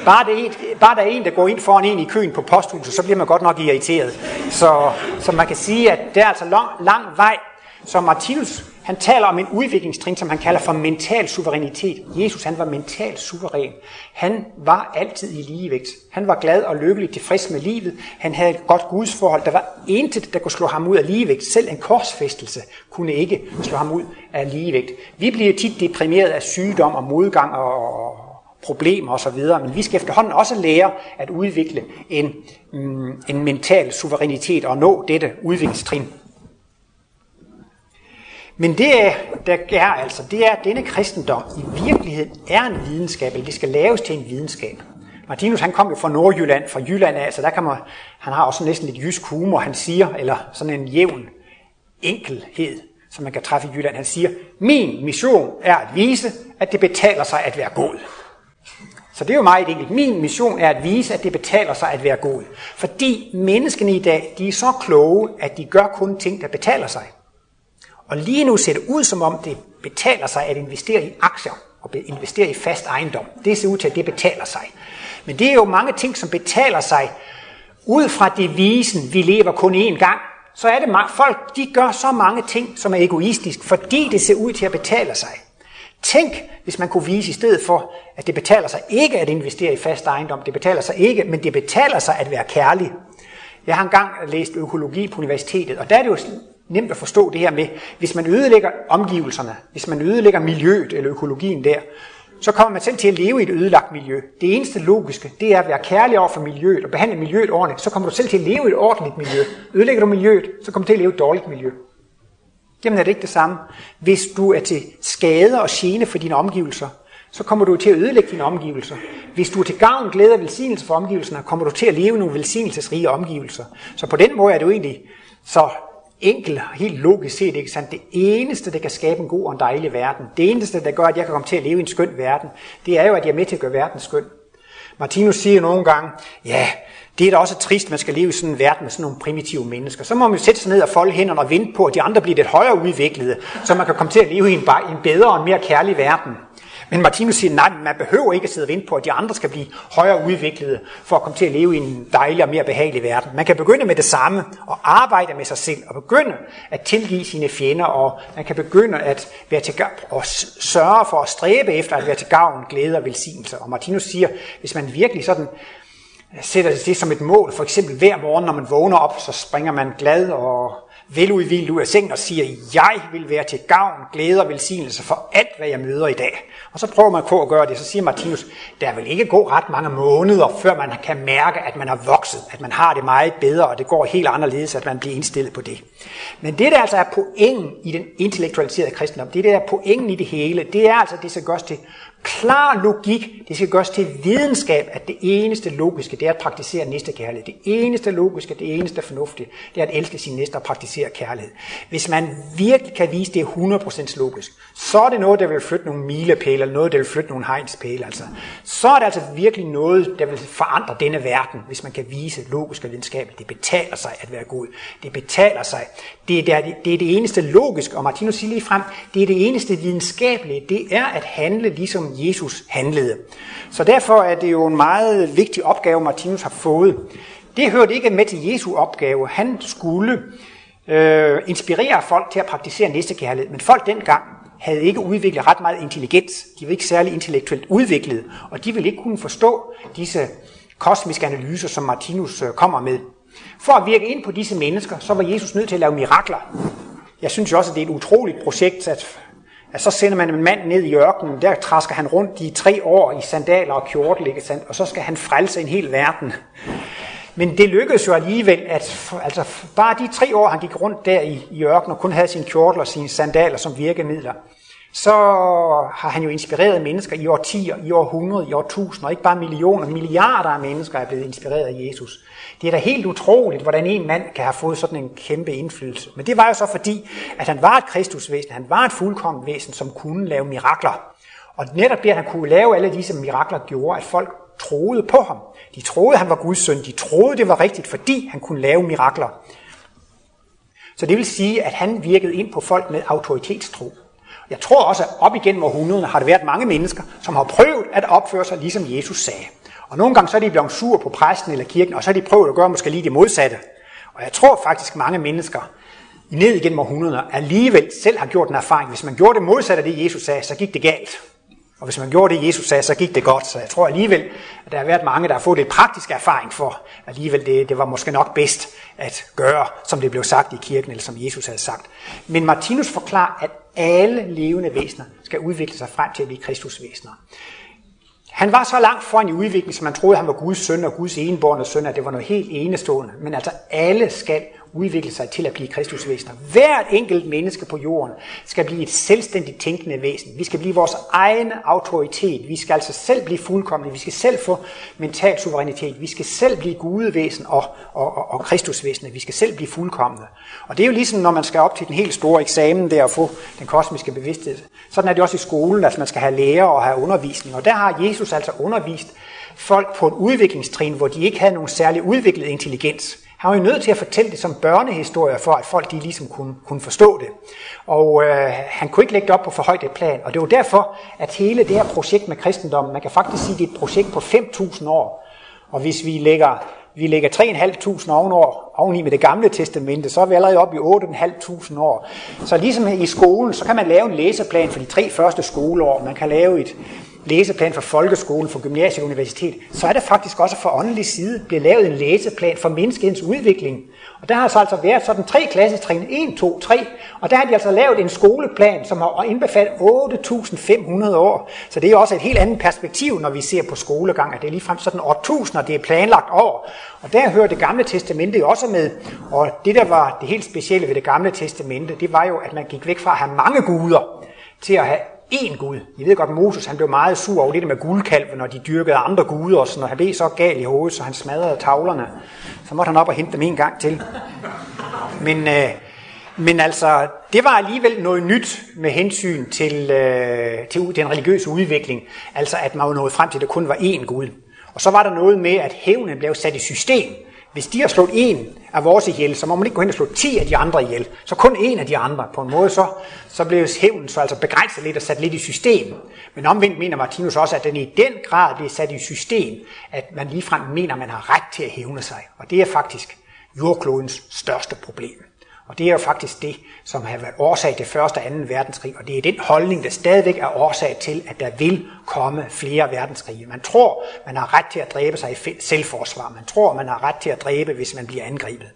Bare, det bare der er en, der går ind foran en i køen på posthuset, så bliver man godt nok irriteret. Så, så man kan sige, at det er altså lang, lang vej. Så Martinus, han taler om en udviklingstrin, som han kalder for mental suverænitet. Jesus, han var mentalt suveræn. Han var altid i ligevægt. Han var glad og lykkelig tilfreds med livet. Han havde et godt gudsforhold. Der var intet, der kunne slå ham ud af ligevægt. Selv en korsfæstelse kunne ikke slå ham ud af ligevægt. Vi bliver tit deprimeret af sygdom og modgang og, problemer osv., men vi skal efterhånden også lære at udvikle en, mm, en mental suverænitet og nå dette udviklingstrin. Men det, der er altså, det er, at denne kristendom i virkeligheden er en videnskab, eller det skal laves til en videnskab. Martinus han kom jo fra Nordjylland, fra Jylland af, så der kan man, han har også næsten lidt jysk humor, han siger, eller sådan en jævn enkelhed, som man kan træffe i Jylland. Han siger, min mission er at vise, at det betaler sig at være god. Så det er jo meget enkelt. Min mission er at vise, at det betaler sig at være god. Fordi menneskene i dag, de er så kloge, at de gør kun ting, der betaler sig. Og lige nu ser det ud, som om det betaler sig at investere i aktier og investere i fast ejendom. Det ser ud til, at det betaler sig. Men det er jo mange ting, som betaler sig ud fra devisen, vi lever kun én gang. Så er det folk, de gør så mange ting, som er egoistisk, fordi det ser ud til at betale sig. Tænk, hvis man kunne vise i stedet for, at det betaler sig ikke at investere i fast ejendom, det betaler sig ikke, men det betaler sig at være kærlig. Jeg har engang læst økologi på universitetet, og der er det jo nemt at forstå det her med, hvis man ødelægger omgivelserne, hvis man ødelægger miljøet eller økologien der, så kommer man selv til at leve i et ødelagt miljø. Det eneste logiske, det er at være kærlig over for miljøet og behandle miljøet ordentligt, så kommer du selv til at leve i et ordentligt miljø. Ødelægger du miljøet, så kommer du til at leve i et dårligt miljø. Jamen er det ikke det samme? Hvis du er til skade og gene for dine omgivelser, så kommer du til at ødelægge dine omgivelser. Hvis du er til gavn, glæde og velsignelse for omgivelserne, kommer du til at leve i nogle velsignelsesrige omgivelser. Så på den måde er det jo egentlig så enkelt, helt logisk set, ikke sandt? Det eneste, der kan skabe en god og en dejlig verden, det eneste, der gør, at jeg kan komme til at leve i en skøn verden, det er jo, at jeg er med til at gøre verden skøn. Martinus siger nogle gange, ja, det er da også trist, at man skal leve i sådan en verden med sådan nogle primitive mennesker. Så må man jo sætte sig ned og folde hænderne og vente på, at de andre bliver lidt højere udviklede, så man kan komme til at leve i en, en bedre og en mere kærlig verden. Men Martinus siger, nej, man behøver ikke at sidde og vente på, at de andre skal blive højere udviklede, for at komme til at leve i en dejlig og mere behagelig verden. Man kan begynde med det samme, og arbejde med sig selv, og begynde at tilgive sine fjender, og man kan begynde at være til gavn, og sørge for at stræbe efter at være til gavn, glæde og velsignelse. Og Martinus siger, hvis man virkelig sådan sætter det som et mål, for eksempel hver morgen, når man vågner op, så springer man glad og veludvildt ud af sengen og siger, jeg vil være til gavn, glæde og velsignelse for alt, hvad jeg møder i dag. Og så prøver man på at gøre det, så siger Martinus, der vil ikke gå ret mange måneder, før man kan mærke, at man har vokset, at man har det meget bedre, og det går helt anderledes, at man bliver indstillet på det. Men det, der altså er pointen i den intellektualiserede kristendom, det der er pointen i det hele, det er altså, det som gøres til klar logik, det skal gøres til videnskab, at det eneste logiske, det er at praktisere næste kærlighed. Det eneste logiske, det eneste fornuftige, det er at elske sin næste og praktisere kærlighed. Hvis man virkelig kan vise, det er 100% logisk, så er det noget, der vil flytte nogle milepæle, eller noget, der vil flytte nogle hegnspæle. Altså. Så er det altså virkelig noget, der vil forandre denne verden, hvis man kan vise logisk og videnskabeligt. Det betaler sig at være god. Det betaler sig. Det er, det, det er det eneste logiske, og Martinus siger lige frem, det er det eneste videnskabelige, det er at handle ligesom Jesus handlede. Så derfor er det jo en meget vigtig opgave, Martinus har fået. Det hørte ikke med til Jesu opgave. Han skulle øh, inspirere folk til at praktisere næstekærlighed. Men folk dengang havde ikke udviklet ret meget intelligens. De var ikke særlig intellektuelt udviklet, og de ville ikke kunne forstå disse kosmiske analyser, som Martinus øh, kommer med. For at virke ind på disse mennesker, så var Jesus nødt til at lave mirakler. Jeg synes også, at det er et utroligt projekt, at, at så sender man en mand ned i ørkenen, der træsker han rundt i tre år i sandaler og kjortel, ikke sandt? og så skal han frelse en hel verden. Men det lykkedes jo alligevel, at altså, bare de tre år, han gik rundt der i, i ørkenen og kun havde sin kjortel og sine sandaler som virkemidler, så har han jo inspireret mennesker i årtier, i århundreder, i årtusinder, ikke bare millioner, milliarder af mennesker er blevet inspireret af Jesus. Det er da helt utroligt, hvordan en mand kan have fået sådan en kæmpe indflydelse. Men det var jo så fordi, at han var et kristusvæsen, han var et fuldkommen væsen, som kunne lave mirakler. Og netop det, at han kunne lave alle disse mirakler, gjorde, at folk troede på ham. De troede, at han var Guds søn. De troede, det var rigtigt, fordi han kunne lave mirakler. Så det vil sige, at han virkede ind på folk med autoritetstro. Jeg tror også, at op igennem århundrederne har det været mange mennesker, som har prøvet at opføre sig, ligesom Jesus sagde. Og nogle gange så er de blevet sur på præsten eller kirken, og så har de prøvet at gøre måske lige det modsatte. Og jeg tror faktisk, at mange mennesker ned igennem århundrederne alligevel selv har gjort en erfaring. Hvis man gjorde det modsatte af det, Jesus sagde, så gik det galt. Og hvis man gjorde det, Jesus sagde, så gik det godt. Så jeg tror alligevel, at der har været mange, der har fået lidt praktisk erfaring for, alligevel det, det var måske nok bedst at gøre, som det blev sagt i kirken, eller som Jesus havde sagt. Men Martinus forklarer, at alle levende væsener skal udvikle sig frem til at blive kristusvæsener. Han var så langt foran i udviklingen, som man troede, han var Guds søn og Guds enborne søn, at det var noget helt enestående. Men altså alle skal udvikle sig til at blive kristusvæsener. Hvert enkelt menneske på jorden skal blive et selvstændigt tænkende væsen. Vi skal blive vores egen autoritet. Vi skal altså selv blive fuldkommende. Vi skal selv få mental suverænitet. Vi skal selv blive gudevæsen og, og, og, og Kristusvæsener. Vi skal selv blive fuldkommende. Og det er jo ligesom, når man skal op til den helt store eksamen der og få den kosmiske bevidsthed. Sådan er det også i skolen, at man skal have lærer og have undervisning. Og der har Jesus altså undervist folk på en udviklingstrin, hvor de ikke havde nogen særlig udviklet intelligens. Han var jo nødt til at fortælle det som børnehistorier, for at folk de ligesom kunne, kunne forstå det. Og øh, han kunne ikke lægge det op på for højt et plan. Og det var derfor, at hele det her projekt med kristendommen, man kan faktisk sige, det er et projekt på 5.000 år. Og hvis vi lægger, vi lægger 3.500 ovenover, oveni med det gamle testamente, så er vi allerede oppe i 8.500 år. Så ligesom i skolen, så kan man lave en læseplan for de tre første skoleår. Man kan lave et, læseplan for folkeskolen, for gymnasiet og universitet, så er det faktisk også for åndelig side blevet lavet en læseplan for menneskets udvikling. Og der har så altså været sådan tre klassetrin, 1, 2, 3, og der har de altså lavet en skoleplan, som har indbefattet 8.500 år. Så det er også et helt andet perspektiv, når vi ser på skolegang, at det er ligefrem sådan årtusinder, det er planlagt over. Og der hører det gamle testamente også med, og det der var det helt specielle ved det gamle testamente, det var jo, at man gik væk fra at have mange guder, til at have én Gud. I ved godt, Moses han blev meget sur over det der med guldkalven, når de dyrkede andre guder, og sådan, når han blev så gal i hovedet, så han smadrede tavlerne. Så måtte han op og hente dem en gang til. Men, øh, men altså, det var alligevel noget nyt med hensyn til, øh, til den religiøse udvikling. Altså, at man var nået frem til, at der kun var én Gud. Og så var der noget med, at hævnen blev sat i system. Hvis de har slået en af vores ihjel, så må man ikke gå hen og slå 10 af de andre ihjel. Så kun en af de andre. På en måde så, så blev hævnen så altså begrænset lidt og sat lidt i system. Men omvendt mener Martinus også, at den i den grad bliver sat i system, at man ligefrem mener, at man har ret til at hævne sig. Og det er faktisk jordklodens største problem. Og det er jo faktisk det, som har været årsag til 1. og 2. verdenskrig, og det er den holdning, der stadigvæk er årsag til, at der vil komme flere verdenskrige. Man tror, man har ret til at dræbe sig i selvforsvar. Man tror, man har ret til at dræbe, hvis man bliver angrebet.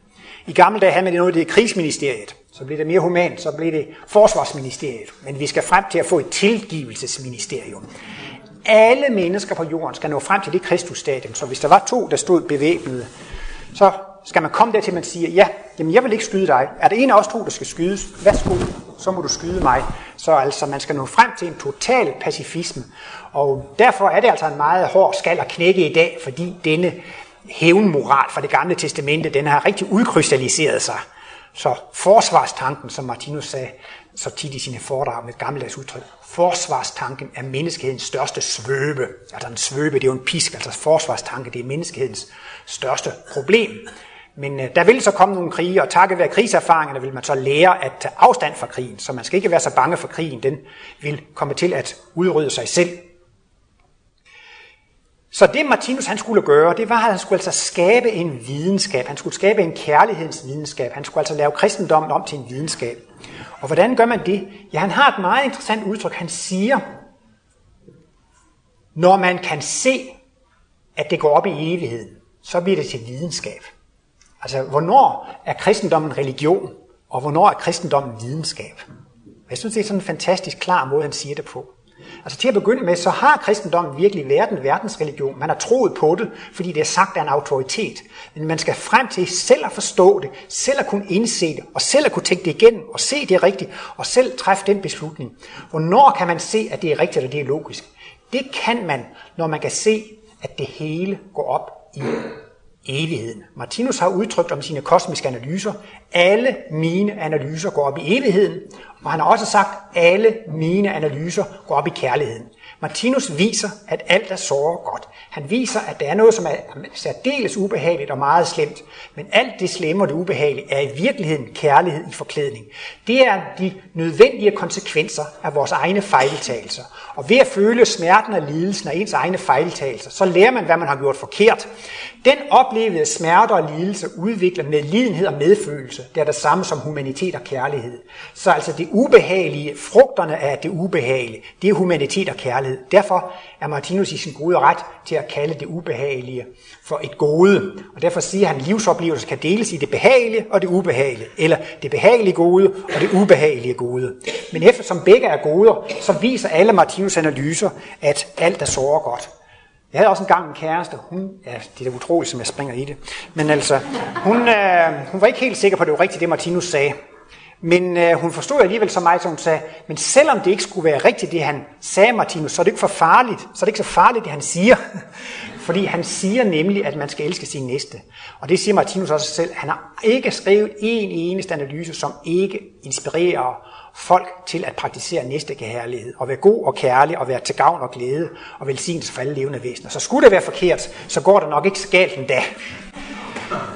I gamle dage havde man det noget, det er krigsministeriet. Så blev det mere humant, så blev det forsvarsministeriet. Men vi skal frem til at få et tilgivelsesministerium. Alle mennesker på jorden skal nå frem til det kristusstadium, så hvis der var to, der stod bevæbnede, så skal man komme der til, at man siger, ja, jamen jeg vil ikke skyde dig. Er det en af os to, der skal skydes? Værsgo, så må du skyde mig. Så altså, man skal nå frem til en total pacifisme. Og derfor er det altså en meget hård skal at knække i dag, fordi denne hævnmoral fra det gamle testamente, den har rigtig udkrystalliseret sig. Så forsvarstanken, som Martinus sagde så tit i sine foredrag med et gammeldags udtryk, forsvarstanken er menneskehedens største svøbe. Altså en svøbe, det er jo en pisk, altså forsvarstanke, det er menneskehedens største problem. Men øh, der vil så komme nogle krige, og takket være krigserfaringerne vil man så lære at tage afstand fra krigen. Så man skal ikke være så bange for krigen, den vil komme til at udrydde sig selv. Så det Martinus han skulle gøre, det var, at han skulle altså skabe en videnskab. Han skulle skabe en kærlighedsvidenskab. Han skulle altså lave kristendommen om til en videnskab. Og hvordan gør man det? Ja, han har et meget interessant udtryk. Han siger, når man kan se, at det går op i evigheden, så bliver det til videnskab. Altså, hvornår er kristendommen religion, og hvornår er kristendommen videnskab? Jeg synes, det er sådan en fantastisk klar måde, han siger det på. Altså til at begynde med, så har kristendommen virkelig været en verdensreligion. Man har troet på det, fordi det er sagt af en autoritet. Men man skal frem til selv at forstå det, selv at kunne indse det, og selv at kunne tænke det igennem, og se det rigtigt, og selv træffe den beslutning. Hvornår kan man se, at det er rigtigt, og det er logisk? Det kan man, når man kan se, at det hele går op i evigheden. Martinus har udtrykt om sine kosmiske analyser, alle mine analyser går op i evigheden, og han har også sagt, alle mine analyser går op i kærligheden. Martinus viser, at alt er såre godt. Han viser, at der er noget, som er særdeles ubehageligt og meget slemt. Men alt det slemme og det ubehagelige er i virkeligheden kærlighed i forklædning. Det er de nødvendige konsekvenser af vores egne fejltagelser. Og ved at føle smerten og lidelsen af ens egne fejltagelser, så lærer man, hvad man har gjort forkert. Den oplevede smerte og lidelse udvikler med lidenhed og medfølelse. Det er det samme som humanitet og kærlighed. Så altså det ubehagelige, frugterne af det ubehagelige, det er humanitet og kærlighed. Derfor er Martinus i sin gode ret til at kalde det ubehagelige for et gode. Og derfor siger han, at livsoplevelser kan deles i det behagelige og det ubehagelige. Eller det behagelige gode og det ubehagelige gode. Men eftersom begge er goder, så viser alle Martinus analyser, at alt er så godt. Jeg havde også engang en kæreste, hun, ja, det er da utroligt, som jeg springer i det, men altså, hun, øh, hun var ikke helt sikker på, at det var rigtigt, det Martinus sagde. Men øh, hun forstod alligevel så meget, som hun sagde, men selvom det ikke skulle være rigtigt, det han sagde, Martinus, så er det ikke for farligt. Så er det ikke så farligt, det han siger. Fordi han siger nemlig, at man skal elske sin næste. Og det siger Martinus også selv. Han har ikke skrevet en eneste analyse, som ikke inspirerer folk til at praktisere næstekærlighed, og være god og kærlig, og være til gavn og glæde, og velsignelse for alle levende væsener. Så skulle det være forkert, så går det nok ikke så galt endda.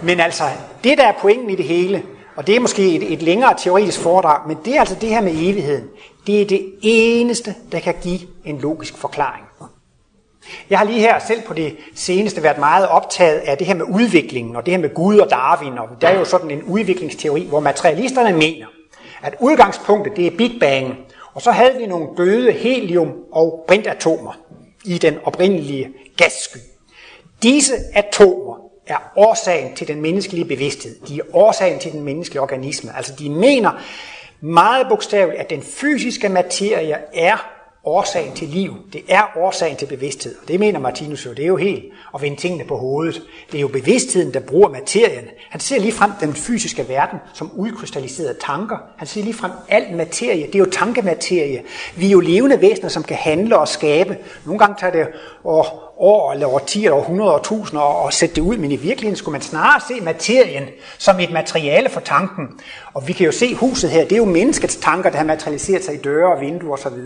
Men altså, det der er pointen i det hele, og det er måske et, et længere teoretisk foredrag, men det er altså det her med evigheden. Det er det eneste, der kan give en logisk forklaring. Jeg har lige her selv på det seneste været meget optaget af det her med udviklingen, og det her med Gud og Darwin, og der er jo sådan en udviklingsteori, hvor materialisterne mener, at udgangspunktet det er Big Bang, og så havde vi nogle døde helium- og brintatomer i den oprindelige gassky. Disse atomer er årsagen til den menneskelige bevidsthed. De er årsagen til den menneskelige organisme. Altså de mener meget bogstaveligt, at den fysiske materie er årsagen til liv. Det er årsagen til bevidsthed. Og det mener Martinus jo. Det er jo helt at vende tingene på hovedet. Det er jo bevidstheden, der bruger materien. Han ser lige frem den fysiske verden som udkrystalliserede tanker. Han ser lige frem al materie. Det er jo tankematerie. Vi er jo levende væsener, som kan handle og skabe. Nogle gange tager det år, år eller årtier eller århundreder og 1000 og, sætte det ud, men i virkeligheden skulle man snarere se materien som et materiale for tanken. Og vi kan jo se huset her, det er jo menneskets tanker, der har materialiseret sig i døre og vinduer osv.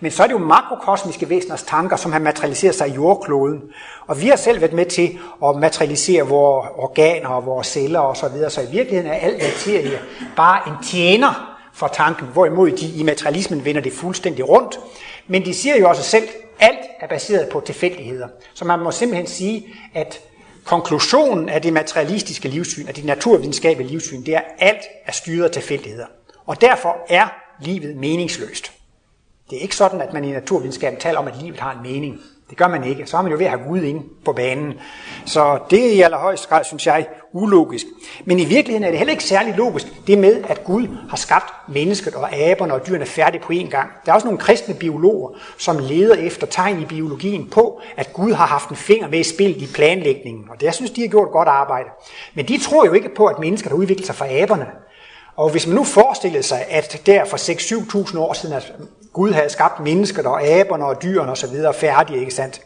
Men så er det jo makrokosmiske væseners tanker, som har materialiseret sig i jordkloden. Og vi har selv været med til at materialisere vores organer og vores celler osv. Så, så i virkeligheden er al materie bare en tjener for tanken, hvorimod de i materialismen vender det fuldstændig rundt. Men de siger jo også selv, alt er baseret på tilfældigheder. Så man må simpelthen sige, at konklusionen af det materialistiske livssyn, af det naturvidenskabelige livssyn, det er, at alt er styret af tilfældigheder. Og derfor er livet meningsløst. Det er ikke sådan, at man i naturvidenskaben taler om, at livet har en mening. Det gør man ikke. Så er man jo ved at have Gud inde på banen. Så det er i allerhøjeste grad, synes jeg, ulogisk. Men i virkeligheden er det heller ikke særlig logisk, det med, at Gud har skabt mennesket og aberne og dyrene færdigt på én gang. Der er også nogle kristne biologer, som leder efter tegn i biologien på, at Gud har haft en finger med i spil i planlægningen. Og det, jeg synes, de har gjort et godt arbejde. Men de tror jo ikke på, at mennesker har udviklet sig fra aberne. Og hvis man nu forestillede sig, at der for 6-7.000 år siden, at Gud havde skabt mennesker og aberne og dyrene og så videre færdige, ikke sandt?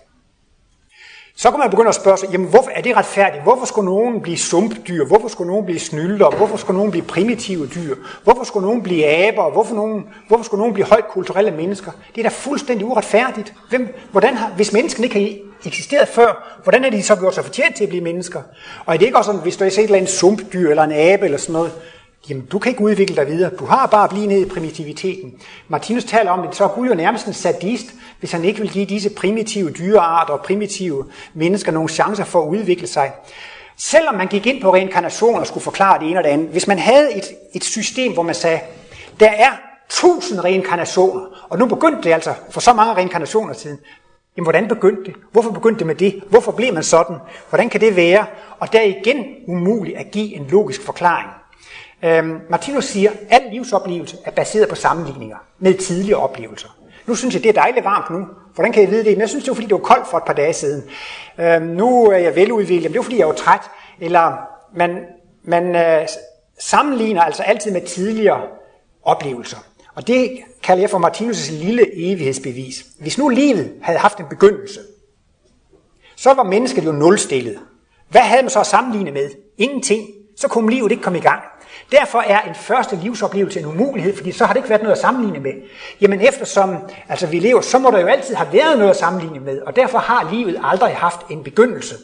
Så kan man begynde at spørge sig, jamen hvorfor er det retfærdigt? Hvorfor skulle nogen blive sumpdyr? Hvorfor skulle nogen blive snylder? Hvorfor skulle nogen blive primitive dyr? Hvorfor skulle nogen blive aber? Hvorfor, nogen, hvorfor skulle nogen blive højt kulturelle mennesker? Det er da fuldstændig uretfærdigt. Hvem, hvordan har, hvis menneskene ikke har eksisteret før, hvordan er de så gjort sig fortjent til at blive mennesker? Og er det ikke også sådan, hvis du har set et eller andet sumpdyr eller en abe eller sådan noget, Jamen, du kan ikke udvikle dig videre. Du har bare at blive nede i primitiviteten. Martinus taler om, at så er Gud jo nærmest en sadist, hvis han ikke vil give disse primitive dyrearter og primitive mennesker nogle chancer for at udvikle sig. Selvom man gik ind på reinkarnation og skulle forklare det ene og det andet, hvis man havde et, et system, hvor man sagde, der er tusind reinkarnationer, og nu begyndte det altså for så mange reinkarnationer siden, Jamen, hvordan begyndte det? Hvorfor begyndte det med det? Hvorfor blev man sådan? Hvordan kan det være? Og der er igen umuligt at give en logisk forklaring. Øhm, Martinus siger, at al livsoplevelse er baseret på sammenligninger med tidligere oplevelser. Nu synes jeg, det er dejligt varmt nu. Hvordan kan jeg vide det? Men jeg synes, det var, fordi det var koldt for et par dage siden. Øhm, nu er jeg veludviklet, men det var, fordi jeg var træt. Eller man, man øh, sammenligner altså altid med tidligere oplevelser. Og det kalder jeg for Martinus' lille evighedsbevis. Hvis nu livet havde haft en begyndelse, så var mennesket jo nulstillet. Hvad havde man så at sammenligne med? Ingenting. Så kunne livet ikke komme i gang. Derfor er en første livsoplevelse en umulighed, fordi så har det ikke været noget at sammenligne med. Jamen eftersom altså vi lever, så må der jo altid have været noget at sammenligne med, og derfor har livet aldrig haft en begyndelse.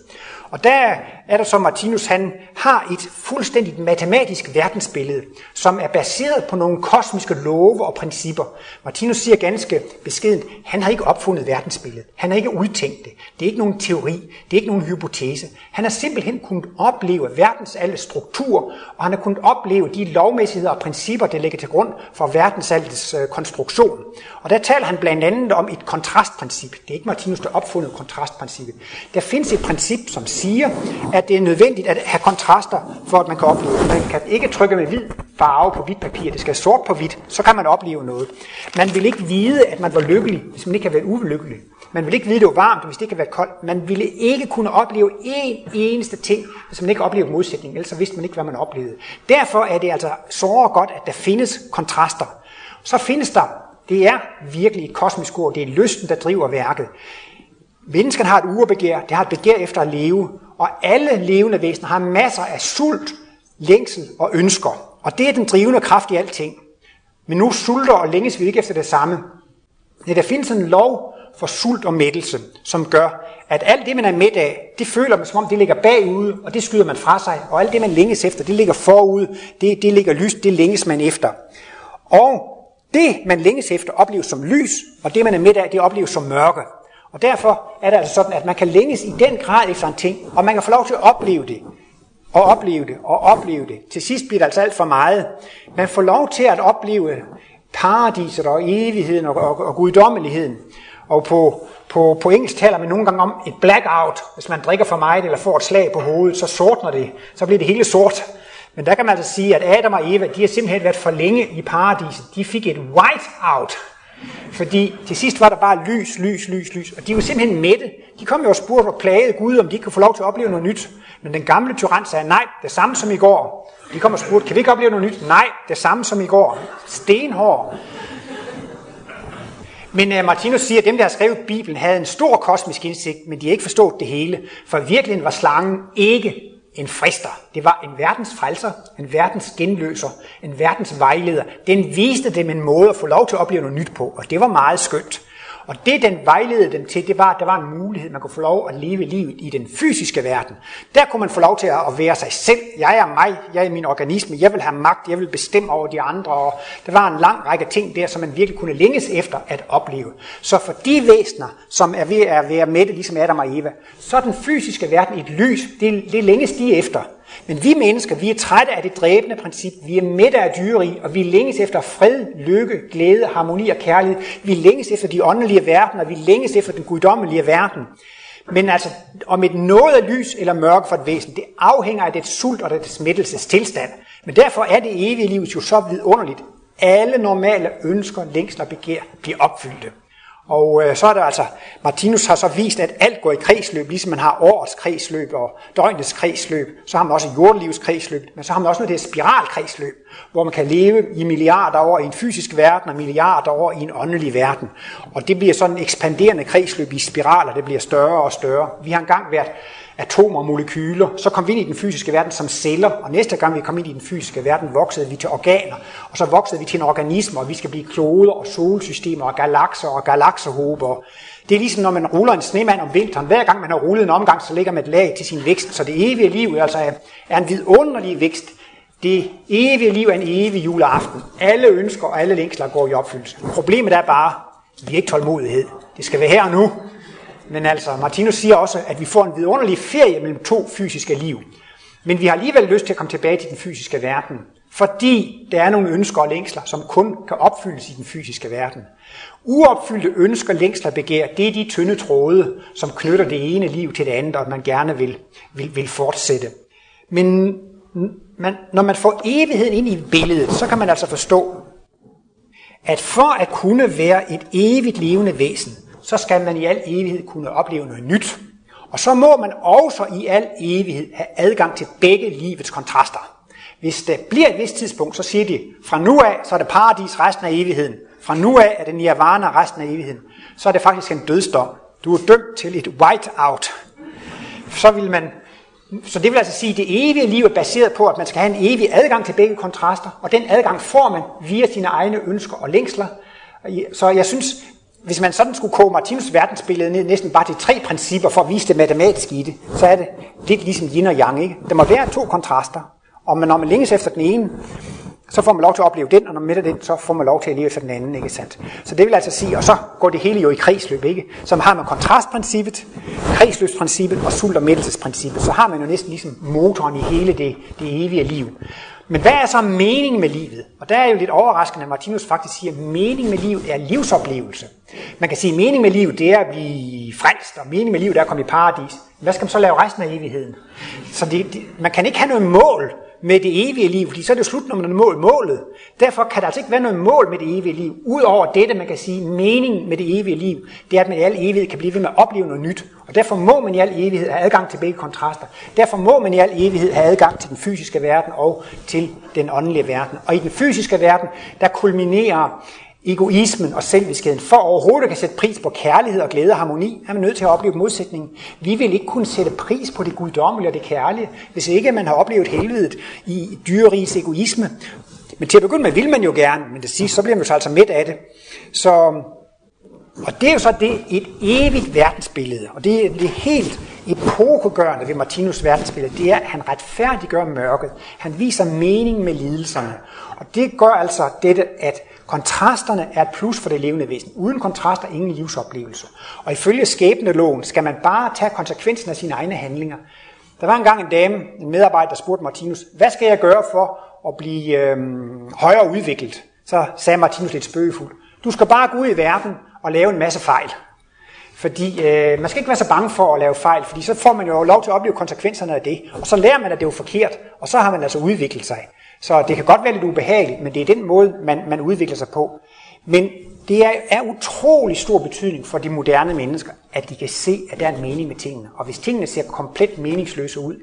Og der er der så Martinus, han har et fuldstændigt matematisk verdensbillede, som er baseret på nogle kosmiske love og principper. Martinus siger ganske beskedent, han har ikke opfundet verdensbilledet. Han har ikke udtænkt det. Det er ikke nogen teori. Det er ikke nogen hypotese. Han har simpelthen kunnet opleve verdens alle strukturer, og han har kunnet opleve de lovmæssigheder og principper, der ligger til grund for verdens alles øh, konstruktion. Og der taler han blandt andet om et kontrastprincip. Det er ikke Martinus, der opfundet kontrastprincippet. Der findes et princip, som siger, at det er nødvendigt at have kontraster, for at man kan opleve. Man kan ikke trykke med hvid farve på hvidt papir. Det skal sort på hvidt, så kan man opleve noget. Man vil ikke vide, at man var lykkelig, hvis man ikke havde været ulykkelig. Man vil ikke vide, at det var varmt, hvis det ikke havde været koldt. Man ville ikke kunne opleve én eneste ting, hvis man ikke oplevede modsætning. Ellers vidste man ikke, hvad man oplevede. Derfor er det altså så godt, at der findes kontraster. Så findes der, det er virkelig et kosmisk ord, det er lysten, der driver værket. Mennesken har et urebegær, det har et begær efter at leve, og alle levende væsener har masser af sult, længsel og ønsker. Og det er den drivende kraft i alting. Men nu sulter og længes vi ikke efter det samme. Ja, der findes en lov for sult og mættelse, som gør, at alt det, man er midt af, det føler man, som om det ligger bagude, og det skyder man fra sig. Og alt det, man længes efter, det ligger forud, det, det ligger lyst, det længes man efter. Og det, man længes efter, opleves som lys, og det, man er midt af, det opleves som mørke. Og derfor er det altså sådan, at man kan længes i den grad efter en ting, og man kan få lov til at opleve det, og opleve det, og opleve det. Til sidst bliver det altså alt for meget. Man får lov til at opleve paradiset og evigheden og, og, og guddommeligheden. Og på, på, på engelsk taler man nogle gange om et blackout. Hvis man drikker for meget eller får et slag på hovedet, så sortner det. Så bliver det hele sort. Men der kan man altså sige, at Adam og Eva, de har simpelthen været for længe i paradiset. De fik et white-out. Fordi til sidst var der bare lys, lys, lys, lys. Og de var simpelthen mætte. De kom jo og spurgte og plagede Gud, om de ikke kunne få lov til at opleve noget nyt. Men den gamle tyran sagde, nej, det samme som i går. De kom og spurgte, kan vi ikke opleve noget nyt? Nej, det samme som i går. Stenhår. Men uh, Martinus siger, at dem, der har skrevet Bibelen, havde en stor kosmisk indsigt, men de har ikke forstået det hele. For virkeligheden var slangen ikke en frister. Det var en verdens frelser, en verdens genløser, en verdens vejleder. Den viste dem en måde at få lov til at opleve noget nyt på, og det var meget skønt. Og det, den vejledede dem til, det var, at der var en mulighed, man kunne få lov at leve livet i den fysiske verden. Der kunne man få lov til at være sig selv. Jeg er mig, jeg er min organisme, jeg vil have magt, jeg vil bestemme over de andre. Og der var en lang række ting der, som man virkelig kunne længes efter at opleve. Så for de væsener, som er ved at være med det, ligesom Adam og Eva, så er den fysiske verden et lys. Det, det længes de efter. Men vi mennesker, vi er trætte af det dræbende princip. Vi er mætte af dyreri, og vi længes efter fred, lykke, glæde, harmoni og kærlighed. Vi længes efter de åndelige verdener, vi længes efter den guddommelige verden. Men altså, om et noget af lys eller mørke for et væsen, det afhænger af det sult og det smittelses tilstand. Men derfor er det evige liv jo så vidunderligt. Alle normale ønsker, længsler og begær bliver opfyldte. Og øh, så er der altså, Martinus har så vist, at alt går i kredsløb, ligesom man har årets kredsløb og døgnets kredsløb. Så har man også jordlivets kredsløb, men så har man også noget, der spiralkredsløb, hvor man kan leve i milliarder år i en fysisk verden og milliarder år i en åndelig verden. Og det bliver sådan en ekspanderende kredsløb i spiraler, det bliver større og større. Vi har engang været atomer og molekyler. Så kom vi ind i den fysiske verden som celler, og næste gang vi kom ind i den fysiske verden, voksede vi til organer, og så voksede vi til en organisme, og vi skal blive kloder og solsystemer og galakser og galaksehober. Det er ligesom når man ruller en snemand om vinteren. Hver gang man har rullet en omgang, så lægger man et lag til sin vækst. Så det evige liv altså er en vidunderlig vækst. Det evige liv er en evig juleaften. Alle ønsker og alle længsler går i opfyldelse. Problemet er bare, at vi er ikke tålmodighed. Det skal være her og nu. Men altså, Martinus siger også, at vi får en vidunderlig ferie mellem to fysiske liv. Men vi har alligevel lyst til at komme tilbage til den fysiske verden, fordi der er nogle ønsker og længsler, som kun kan opfyldes i den fysiske verden. Uopfyldte ønsker, længsler og begær, det er de tynde tråde, som knytter det ene liv til det andet, og man gerne vil, vil, vil fortsætte. Men man, når man får evigheden ind i billedet, så kan man altså forstå, at for at kunne være et evigt levende væsen, så skal man i al evighed kunne opleve noget nyt. Og så må man også i al evighed have adgang til begge livets kontraster. Hvis det bliver et vist tidspunkt, så siger de, fra nu af, så er det paradis resten af evigheden. Fra nu af er det nirvana resten af evigheden. Så er det faktisk en dødsdom. Du er dømt til et white-out. Så vil man så det vil altså sige, at det evige liv er baseret på, at man skal have en evig adgang til begge kontraster, og den adgang får man via sine egne ønsker og længsler. Så jeg synes, hvis man sådan skulle koge Martinus verdensbillede ned næsten bare til tre principper for at vise det matematiske i det, så er det lidt ligesom yin og yang. Ikke? Der må være to kontraster, og når man længes efter den ene, så får man lov til at opleve den, og når man midter den, så får man lov til at leve efter den anden, ikke sandt? Så det vil altså sige, og så går det hele jo i kredsløb, ikke? Så har man kontrastprincippet, kredsløbsprincippet og sult- og mættelsesprincippet, så har man jo næsten ligesom motoren i hele det, det evige liv. Men hvad er så meningen med livet? Og der er jo lidt overraskende, at Martinus faktisk siger, at meningen med livet er livsoplevelse. Man kan sige, at meningen med livet det er at blive frelst, og meningen med livet er at komme i paradis. Hvad skal man så lave resten af evigheden? Så det, det, man kan ikke have noget mål med det evige liv, fordi så er det slut, når man har mål målet. Derfor kan der altså ikke være noget mål med det evige liv. Udover dette, man kan sige, mening med det evige liv, det er, at man i al evighed kan blive ved med at opleve noget nyt. Og derfor må man i al evighed have adgang til begge kontraster. Derfor må man i al evighed have adgang til den fysiske verden og til den åndelige verden. Og i den fysiske verden, der kulminerer egoismen og selviskheden. For overhovedet at sætte pris på kærlighed og glæde og harmoni, er man nødt til at opleve modsætningen. Vi vil ikke kunne sætte pris på det guddommelige og det kærlige, hvis ikke man har oplevet helvedet i dyrerigs egoisme. Men til at begynde med vil man jo gerne, men det sidste, så bliver man jo så altså midt af det. Så, og det er jo så det, et evigt verdensbillede, og det, det er helt epokegørende ved Martinus verdensbillede, det er, at han retfærdiggør mørket. Han viser mening med lidelserne. Og det gør altså dette, at Kontrasterne er et plus for det levende væsen. Uden kontraster ingen livsoplevelse. Og ifølge skæbneloven skal man bare tage konsekvensen af sine egne handlinger. Der var engang en dame, en medarbejder, der spurgte Martinus, hvad skal jeg gøre for at blive øhm, højere udviklet? Så sagde Martinus lidt spøgefuldt, du skal bare gå ud i verden og lave en masse fejl. Fordi øh, man skal ikke være så bange for at lave fejl, fordi så får man jo lov til at opleve konsekvenserne af det. Og så lærer man, at det er forkert, og så har man altså udviklet sig. Så det kan godt være lidt ubehageligt, men det er den måde, man, man udvikler sig på. Men det er, er utrolig stor betydning for de moderne mennesker, at de kan se, at der er en mening med tingene. Og hvis tingene ser komplet meningsløse ud,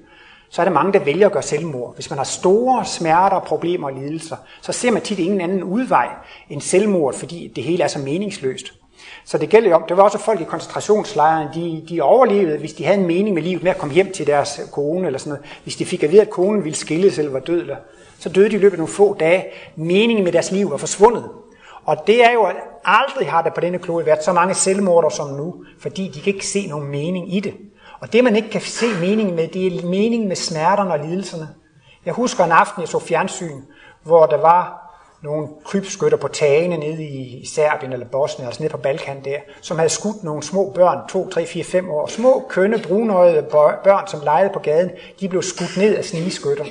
så er der mange, der vælger at gøre selvmord. Hvis man har store smerter, problemer og lidelser, så ser man tit ingen anden udvej end selvmord, fordi det hele er så meningsløst. Så det gælder jo om, det var også folk i koncentrationslejren, de, de overlevede, hvis de havde en mening med livet med at komme hjem til deres kone eller sådan noget. Hvis de fik at vide, at konen ville skilles eller var død, eller, så døde de i løbet af nogle få dage. Meningen med deres liv var forsvundet. Og det er jo, at aldrig har der på denne klode været så mange selvmorder som nu, fordi de kan ikke se nogen mening i det. Og det man ikke kan se mening med, det er meningen med smerterne og lidelserne. Jeg husker en aften, jeg så fjernsyn, hvor der var nogle krybskytter på tagene nede i Serbien eller Bosnien, altså nede på Balkan der, som havde skudt nogle små børn, 2, 3, 4, 5 år. Små, kønne, brunøjede børn, som legede på gaden, de blev skudt ned af snigeskytter.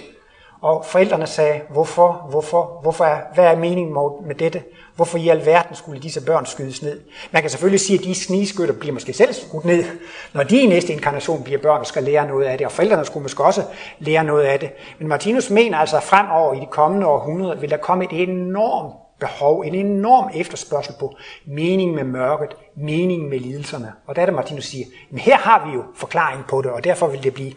Og forældrene sagde, hvorfor, hvorfor, hvorfor er, hvad er meningen med dette? Hvorfor i alverden skulle disse børn skydes ned? Man kan selvfølgelig sige, at de snigeskytter bliver måske selv skudt ned, når de i næste inkarnation bliver børn og skal lære noget af det, og forældrene skulle måske også lære noget af det. Men Martinus mener altså, at fremover i de kommende århundreder vil der komme et enormt behov, en enorm efterspørgsel på mening med mørket, mening med lidelserne. Og der er det, Martinus siger, men her har vi jo forklaring på det, og derfor vil det blive.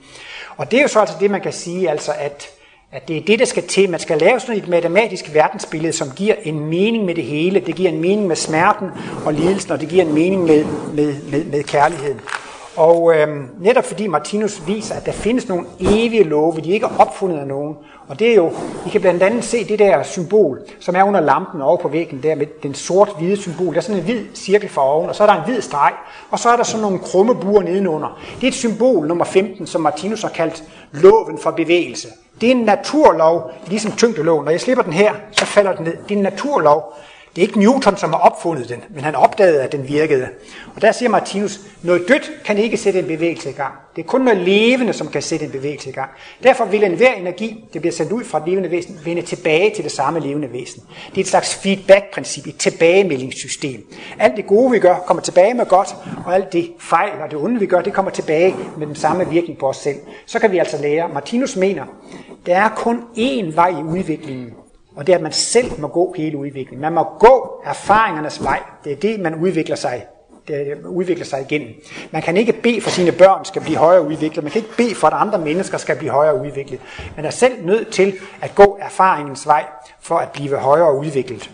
Og det er jo så altså det, man kan sige, altså at at det er det, der skal til. Man skal lave sådan et matematisk verdensbillede, som giver en mening med det hele. Det giver en mening med smerten og lidelsen, og det giver en mening med, med, med, med kærligheden. Og øhm, netop fordi Martinus viser, at der findes nogle evige love, de ikke er opfundet af nogen. Og det er jo, I kan blandt andet se det der symbol, som er under lampen over på væggen der med den sort-hvide symbol. Der er sådan en hvid cirkel for oven, og så er der en hvid streg, og så er der sådan nogle krumme buer nedenunder. Det er et symbol nummer 15, som Martinus har kaldt loven for bevægelse. Det er en naturlov, ligesom tyngdeloven. Når jeg slipper den her, så falder den ned. Det er en naturlov. Det er ikke Newton, som har opfundet den, men han opdagede, at den virkede. Og der siger Martinus, noget dødt kan ikke sætte en bevægelse i gang. Det er kun noget levende, som kan sætte en bevægelse i gang. Derfor vil enhver energi, der bliver sendt ud fra et levende væsen, vende tilbage til det samme levende væsen. Det er et slags feedback-princip, et tilbagemeldingssystem. Alt det gode, vi gør, kommer tilbage med godt, og alt det fejl og det onde, vi gør, det kommer tilbage med den samme virkning på os selv. Så kan vi altså lære. Martinus mener, der er kun én vej i udviklingen, og det er, at man selv må gå hele udviklingen. Man må gå erfaringernes vej. Det er det, man udvikler sig det udvikler sig igennem. Man kan ikke bede for sine børn skal blive højere udviklet. Man kan ikke bede for, at andre mennesker skal blive højere udviklet. Man er selv nødt til at gå erfaringens vej for at blive højere udviklet.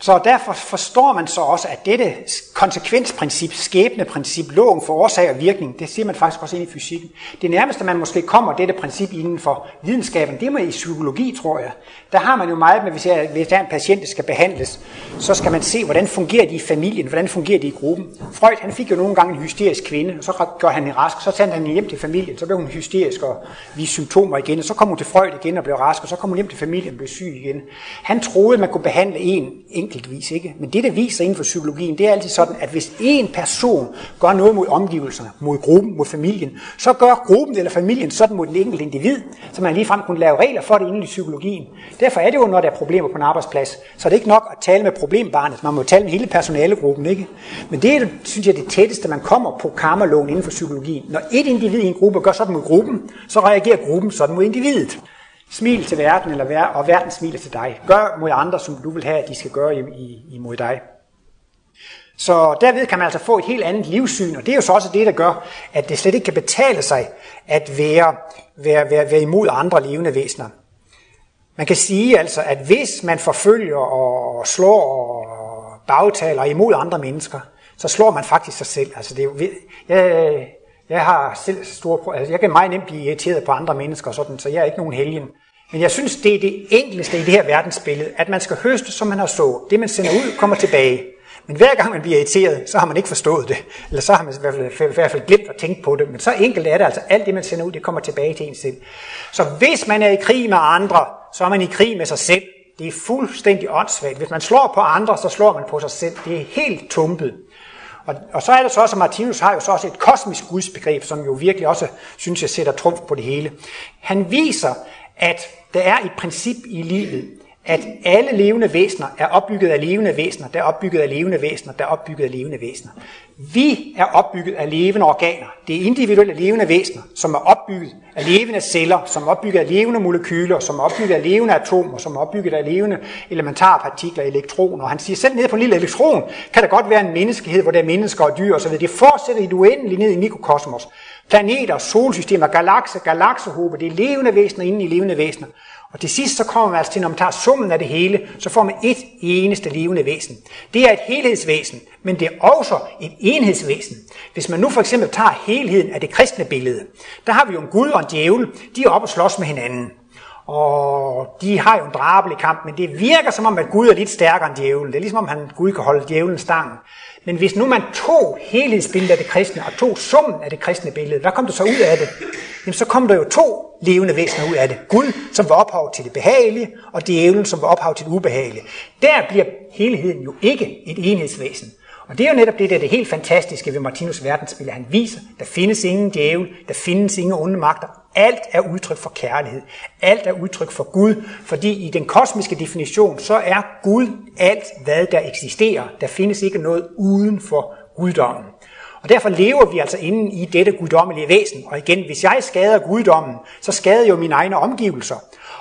Så derfor forstår man så også, at dette konsekvensprincip, skæbneprincip, loven for årsag og virkning, det siger man faktisk også ind i fysikken. Det nærmeste, man måske kommer dette princip inden for videnskaben, det er i psykologi, tror jeg. Der har man jo meget med, hvis, jeg, hvis der er en patient, der skal behandles, så skal man se, hvordan fungerer de i familien, hvordan fungerer de i gruppen. Freud, han fik jo nogle gange en hysterisk kvinde, og så gør han hende rask, så sendte han hende hjem til familien, så blev hun hysterisk og viste symptomer igen, og så kom hun til Freud igen og blev rask, og så kom hun hjem til familien og blev syg igen. Han troede, man kunne behandle en enkeltvis. Ikke? Men det, der viser inden for psykologien, det er altid sådan, at hvis en person gør noget mod omgivelserne, mod gruppen, mod familien, så gør gruppen eller familien sådan mod den enkelte individ, så man ligefrem kunne lave regler for det inden i psykologien. Derfor er det jo, når der er problemer på en arbejdsplads, så er det ikke nok at tale med problembarnet, man må tale med hele personalegruppen. Ikke? Men det er, synes jeg, det tætteste, man kommer på karmaloven inden for psykologien. Når et individ i en gruppe gør sådan mod gruppen, så reagerer gruppen sådan mod individet. Smil til verden, eller vær, og verden smiler til dig. Gør mod andre, som du vil have, at de skal gøre imod dig. Så derved kan man altså få et helt andet livssyn, og det er jo så også det, der gør, at det slet ikke kan betale sig at være, være, være, være imod andre levende væsener. Man kan sige altså, at hvis man forfølger og slår og bagtaler imod andre mennesker, så slår man faktisk sig selv. Altså det er jo, jeg, jeg har selv store altså jeg kan meget nemt blive irriteret på andre mennesker, sådan, så jeg er ikke nogen helgen. Men jeg synes, det er det enkleste i det her verdensbillede, at man skal høste, som man har så. Det, man sender ud, kommer tilbage. Men hver gang man bliver irriteret, så har man ikke forstået det. Eller så har man i hvert fald, i hvert fald glemt at tænke på det. Men så enkelt er det altså. Alt det, man sender ud, det kommer tilbage til en selv. Så hvis man er i krig med andre, så er man i krig med sig selv. Det er fuldstændig åndssvagt. Hvis man slår på andre, så slår man på sig selv. Det er helt tumpet. Og, og så er det så også, at Martinus har jo så også et kosmisk gudsbegreb, som jo virkelig også, synes jeg, sætter trumf på det hele. Han viser, at der er et princip i livet, at alle levende væsener er opbygget af levende væsener, der er opbygget af levende væsener, der er opbygget af levende væsener. Vi er opbygget af levende organer. Det er individuelle levende væsener, som er opbygget af levende celler, som er opbygget af levende molekyler, som er opbygget af levende atomer, som er opbygget af levende elementarpartikler, elektroner. Og han siger, selv nede på en lille elektron kan der godt være en menneskehed, hvor der er mennesker og dyr osv. Det fortsætter i det uendelige ned i mikrokosmos. Planeter, solsystemer, galakser, galaksehobe, det er levende væsener inde i levende væsener. Og til sidst så kommer man altså til, når man tager summen af det hele, så får man et eneste levende væsen. Det er et helhedsvæsen, men det er også et enhedsvæsen. Hvis man nu for eksempel tager helheden af det kristne billede, der har vi jo en Gud og en djævel, de er oppe og slås med hinanden. Og de har jo en drabelig kamp, men det virker som om, at Gud er lidt stærkere end djævlen. Det er ligesom om, han Gud kan holde djævlen stangen. Men hvis nu man tog helhedsbilledet af det kristne, og tog summen af det kristne billede, hvad kom der så ud af det? Jamen så kom der jo to levende væsener ud af det. Gud, som var ophav til det behagelige, og djævlen, som var ophav til det ubehagelige. Der bliver helheden jo ikke et enhedsvæsen. Og det er jo netop det, der er det helt fantastiske ved Martinus verdensbillede. Han viser, der findes ingen djævel, der findes ingen onde magter. Alt er udtryk for kærlighed. Alt er udtryk for Gud, fordi i den kosmiske definition, så er Gud alt, hvad der eksisterer. Der findes ikke noget uden for guddommen. Og derfor lever vi altså inde i dette guddommelige væsen. Og igen, hvis jeg skader guddommen, så skader jeg jo mine egne omgivelser.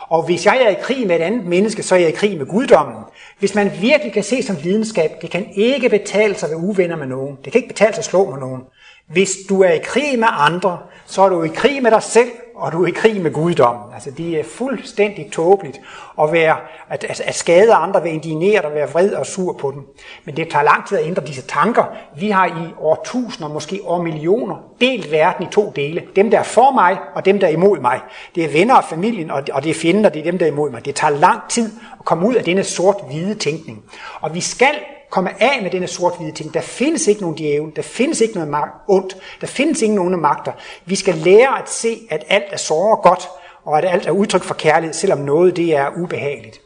Og hvis jeg er i krig med et andet menneske, så er jeg i krig med guddommen. Hvis man virkelig kan se som videnskab, det kan ikke betale sig at være uvenner med nogen. Det kan ikke betale sig at slå med nogen. Hvis du er i krig med andre, så er du i krig med dig selv, og du er i krig med guddommen. Altså, det er fuldstændig tåbeligt at, være, at, at, at skade andre ved indigneret og være vred og sur på dem. Men det tager lang tid at ændre disse tanker. Vi har i årtusinder, måske år millioner, delt verden i to dele. Dem, der er for mig, og dem, der er imod mig. Det er venner og familien, og, og det er fjender, det er dem, der er imod mig. Det tager lang tid at komme ud af denne sort-hvide tænkning. Og vi skal komme af med denne sort-hvide ting. Der findes ikke nogen djævel, der findes ikke noget ondt, der findes ingen nogen magter. Vi skal lære at se, at alt er såre godt, og at alt er udtryk for kærlighed, selvom noget det er ubehageligt.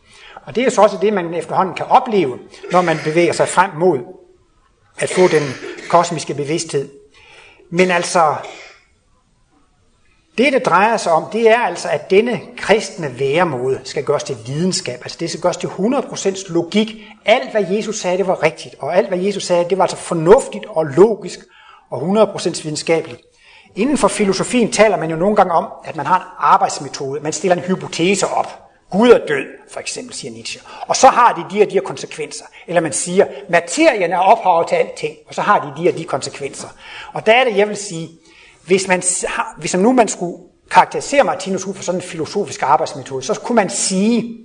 Og det er så også det, man efterhånden kan opleve, når man bevæger sig frem mod at få den kosmiske bevidsthed. Men altså, det, det drejer sig om, det er altså, at denne kristne væremåde skal gøres til videnskab. Altså det skal gøres til 100% logik. Alt, hvad Jesus sagde, det var rigtigt. Og alt, hvad Jesus sagde, det var altså fornuftigt og logisk og 100% videnskabeligt. Inden for filosofien taler man jo nogle gange om, at man har en arbejdsmetode. Man stiller en hypotese op. Gud er død, for eksempel, siger Nietzsche. Og så har de de og de her konsekvenser. Eller man siger, materien er ophavet til alting, og så har de de og de konsekvenser. Og der er det, jeg vil sige, hvis man, hvis man nu man skulle karakterisere Martinus ud fra sådan en filosofisk arbejdsmetode, så kunne man sige,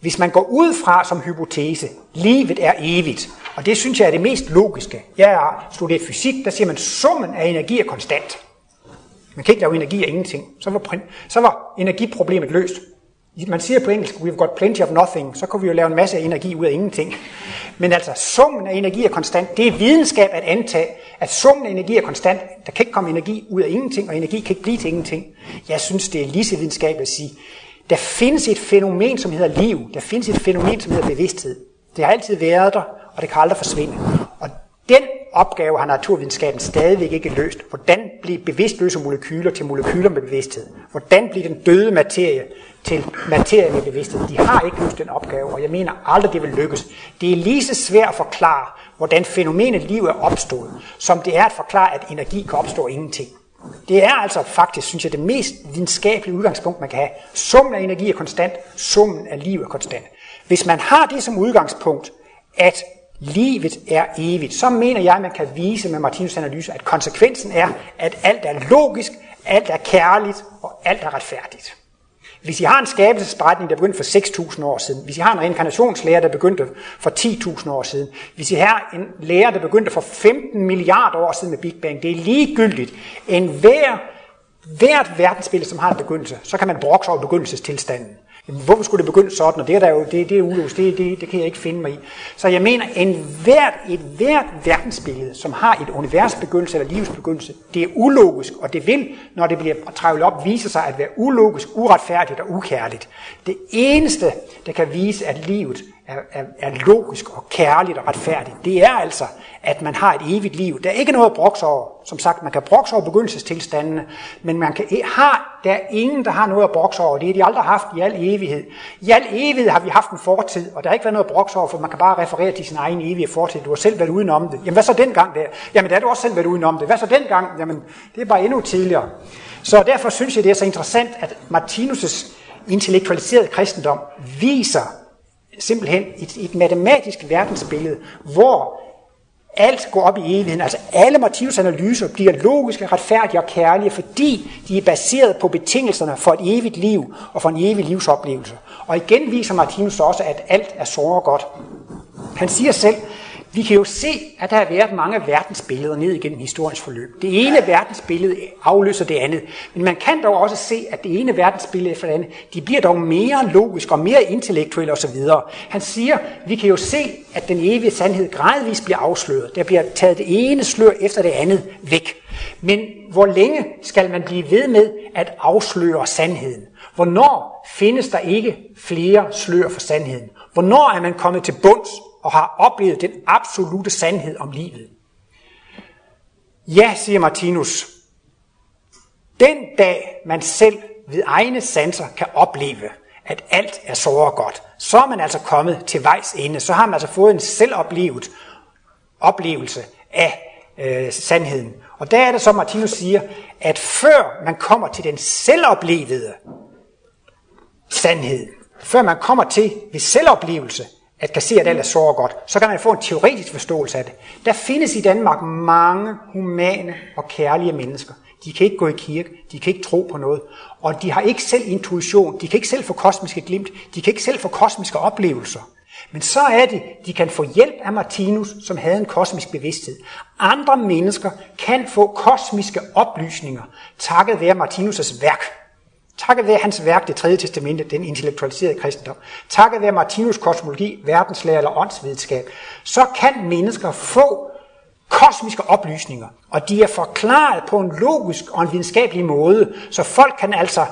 hvis man går ud fra som hypotese, livet er evigt, og det synes jeg er det mest logiske. Jeg har studeret fysik, der siger man, summen af energi er konstant. Man kan ikke lave energi af ingenting. Så var, så var energiproblemet løst. Man siger på engelsk, we've got plenty of nothing, så kunne vi jo lave en masse energi ud af ingenting. Men altså, summen af energi er konstant. Det er videnskab at antage, at summen af energi er konstant. Der kan ikke komme energi ud af ingenting, og energi kan ikke blive til ingenting. Jeg synes, det er lige så videnskabeligt at sige, der findes et fænomen, som hedder liv. Der findes et fænomen, som hedder bevidsthed. Det har altid været der, og det kan aldrig forsvinde. Og den opgave har naturvidenskaben stadigvæk ikke løst. Hvordan bliver bevidstløse molekyler til molekyler med bevidsthed? Hvordan bliver den døde materie til materie i bevidsthed? De har ikke løst den opgave, og jeg mener aldrig, det vil lykkes. Det er lige så svært at forklare, hvordan fænomenet liv er opstået, som det er at forklare, at energi kan opstå ingenting. Det er altså faktisk, synes jeg, det mest videnskabelige udgangspunkt, man kan have. Summen af energi er konstant, summen af liv er konstant. Hvis man har det som udgangspunkt, at livet er evigt, så mener jeg, at man kan vise med Martinus analyse, at konsekvensen er, at alt er logisk, alt er kærligt og alt er retfærdigt. Hvis I har en skabelsesberetning, der begyndte for 6.000 år siden, hvis I har en reinkarnationslærer, der begyndte for 10.000 år siden, hvis I har en lære, der begyndte for 15 milliarder år siden med Big Bang, det er ligegyldigt. En hver, hvert verdensbillede, som har en begyndelse, så kan man brokse over begyndelsestilstanden. Hvorfor skulle det begynde sådan? Og det er, der jo, det, det er ulogisk, det, det, det kan jeg ikke finde mig i. Så jeg mener, en hvert, et hvert verdensbillede, som har et univers begyndelse eller livs begyndelse, det er ulogisk, og det vil, når det bliver trævlet op, vise sig at være ulogisk, uretfærdigt og ukærligt. Det eneste, der kan vise, at livet er, er, er logisk og kærligt og retfærdigt, det er altså, at man har et evigt liv. Der er ikke noget at brokse over. Som sagt, man kan brokse over begyndelsestilstandene, men man kan, har, der er ingen, der har noget at brokse over. Det har de aldrig haft i al evighed. I al evighed har vi haft en fortid, og der har ikke været noget at brokse over, for man kan bare referere til sin egen evige fortid. Du har selv været udenom det. Jamen hvad så dengang der? Jamen der har du også selv været udenom det. Hvad så dengang? Jamen det er bare endnu tidligere. Så derfor synes jeg, det er så interessant, at Martinus' intellektualiserede kristendom viser simpelthen et, et matematisk verdensbillede, hvor alt går op i evigheden. Altså alle Martinus analyser bliver logiske, retfærdige og kærlige, fordi de er baseret på betingelserne for et evigt liv og for en evig livsoplevelse. Og igen viser Martinus også, at alt er så godt. Han siger selv, vi kan jo se, at der har været mange verdensbilleder ned igennem historiens forløb. Det ene verdensbillede afløser det andet. Men man kan dog også se, at det ene verdensbillede efter det andet, de bliver dog mere logiske og mere intellektuelle osv. Han siger, vi kan jo se, at den evige sandhed gradvist bliver afsløret. Der bliver taget det ene slør efter det andet væk. Men hvor længe skal man blive ved med at afsløre sandheden? Hvornår findes der ikke flere slør for sandheden? Hvornår er man kommet til bunds og har oplevet den absolute sandhed om livet. Ja, siger Martinus, den dag man selv ved egne sanser kan opleve, at alt er så og godt, så er man altså kommet til vejs ende. Så har man altså fået en selvoplevet oplevelse af øh, sandheden. Og der er det så, Martinus siger, at før man kommer til den selvoplevede sandhed, før man kommer til ved selvoplevelse, at kassere alt er så godt, så kan man få en teoretisk forståelse af det. Der findes i Danmark mange humane og kærlige mennesker. De kan ikke gå i kirke, de kan ikke tro på noget, og de har ikke selv intuition, de kan ikke selv få kosmiske glimt, de kan ikke selv få kosmiske oplevelser. Men så er det, de kan få hjælp af Martinus, som havde en kosmisk bevidsthed. Andre mennesker kan få kosmiske oplysninger, takket være Martinus' værk. Takket være hans værk, det tredje testamente, den intellektualiserede kristendom, takket være Martinus kosmologi, verdenslære eller åndsvidenskab, så kan mennesker få kosmiske oplysninger, og de er forklaret på en logisk og en videnskabelig måde, så folk kan altså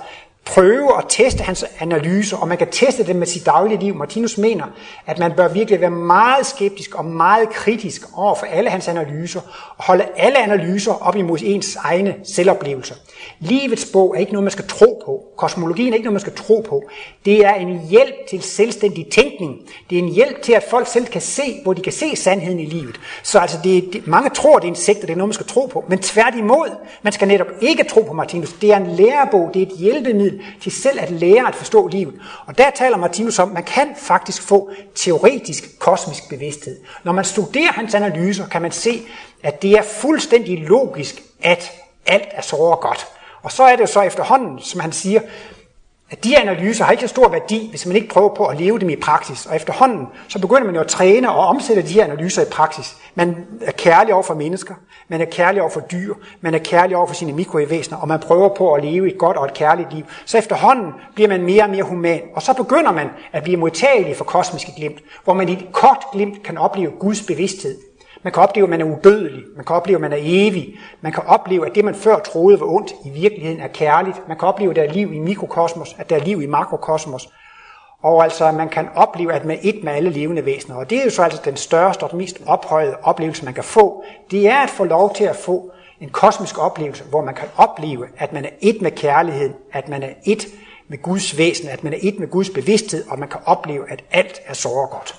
prøve at teste hans analyser, og man kan teste dem med sit daglige liv. Martinus mener, at man bør virkelig være meget skeptisk og meget kritisk over for alle hans analyser, og holde alle analyser op imod ens egne selvoplevelser. Livets bog er ikke noget, man skal tro på. Kosmologien er ikke noget, man skal tro på. Det er en hjælp til selvstændig tænkning. Det er en hjælp til, at folk selv kan se, hvor de kan se sandheden i livet. Så altså, det, det, mange tror, det er en sekt, og det er noget, man skal tro på. Men tværtimod, man skal netop ikke tro på Martinus. Det er en lærebog, det er et hjælpemiddel friheden til selv at lære at forstå livet. Og der taler Martinus om, at man kan faktisk få teoretisk kosmisk bevidsthed. Når man studerer hans analyser, kan man se, at det er fuldstændig logisk, at alt er så godt. Og så er det jo så efterhånden, som han siger, at de analyser har ikke så stor værdi, hvis man ikke prøver på at leve dem i praksis. Og efterhånden, så begynder man jo at træne og omsætte de her analyser i praksis. Man er kærlig over for mennesker, man er kærlig over for dyr, man er kærlig over for sine mikrovæsener, og man prøver på at leve et godt og et kærligt liv. Så efterhånden bliver man mere og mere human, og så begynder man at blive modtagelig for kosmiske glimt, hvor man i et kort glimt kan opleve Guds bevidsthed. Man kan opleve, at man er udødelig. Man kan opleve, at man er evig. Man kan opleve, at det, man før troede var ondt, i virkeligheden er kærligt. Man kan opleve, at der er liv i mikrokosmos, at der er liv i makrokosmos. Og altså, at man kan opleve, at man er et med alle levende væsener. Og det er jo så altså den største og mest ophøjede oplevelse, man kan få. Det er at få lov til at få en kosmisk oplevelse, hvor man kan opleve, at man er et med kærligheden, at man er et med Guds væsen, at man er et med Guds bevidsthed, og man kan opleve, at alt er så godt.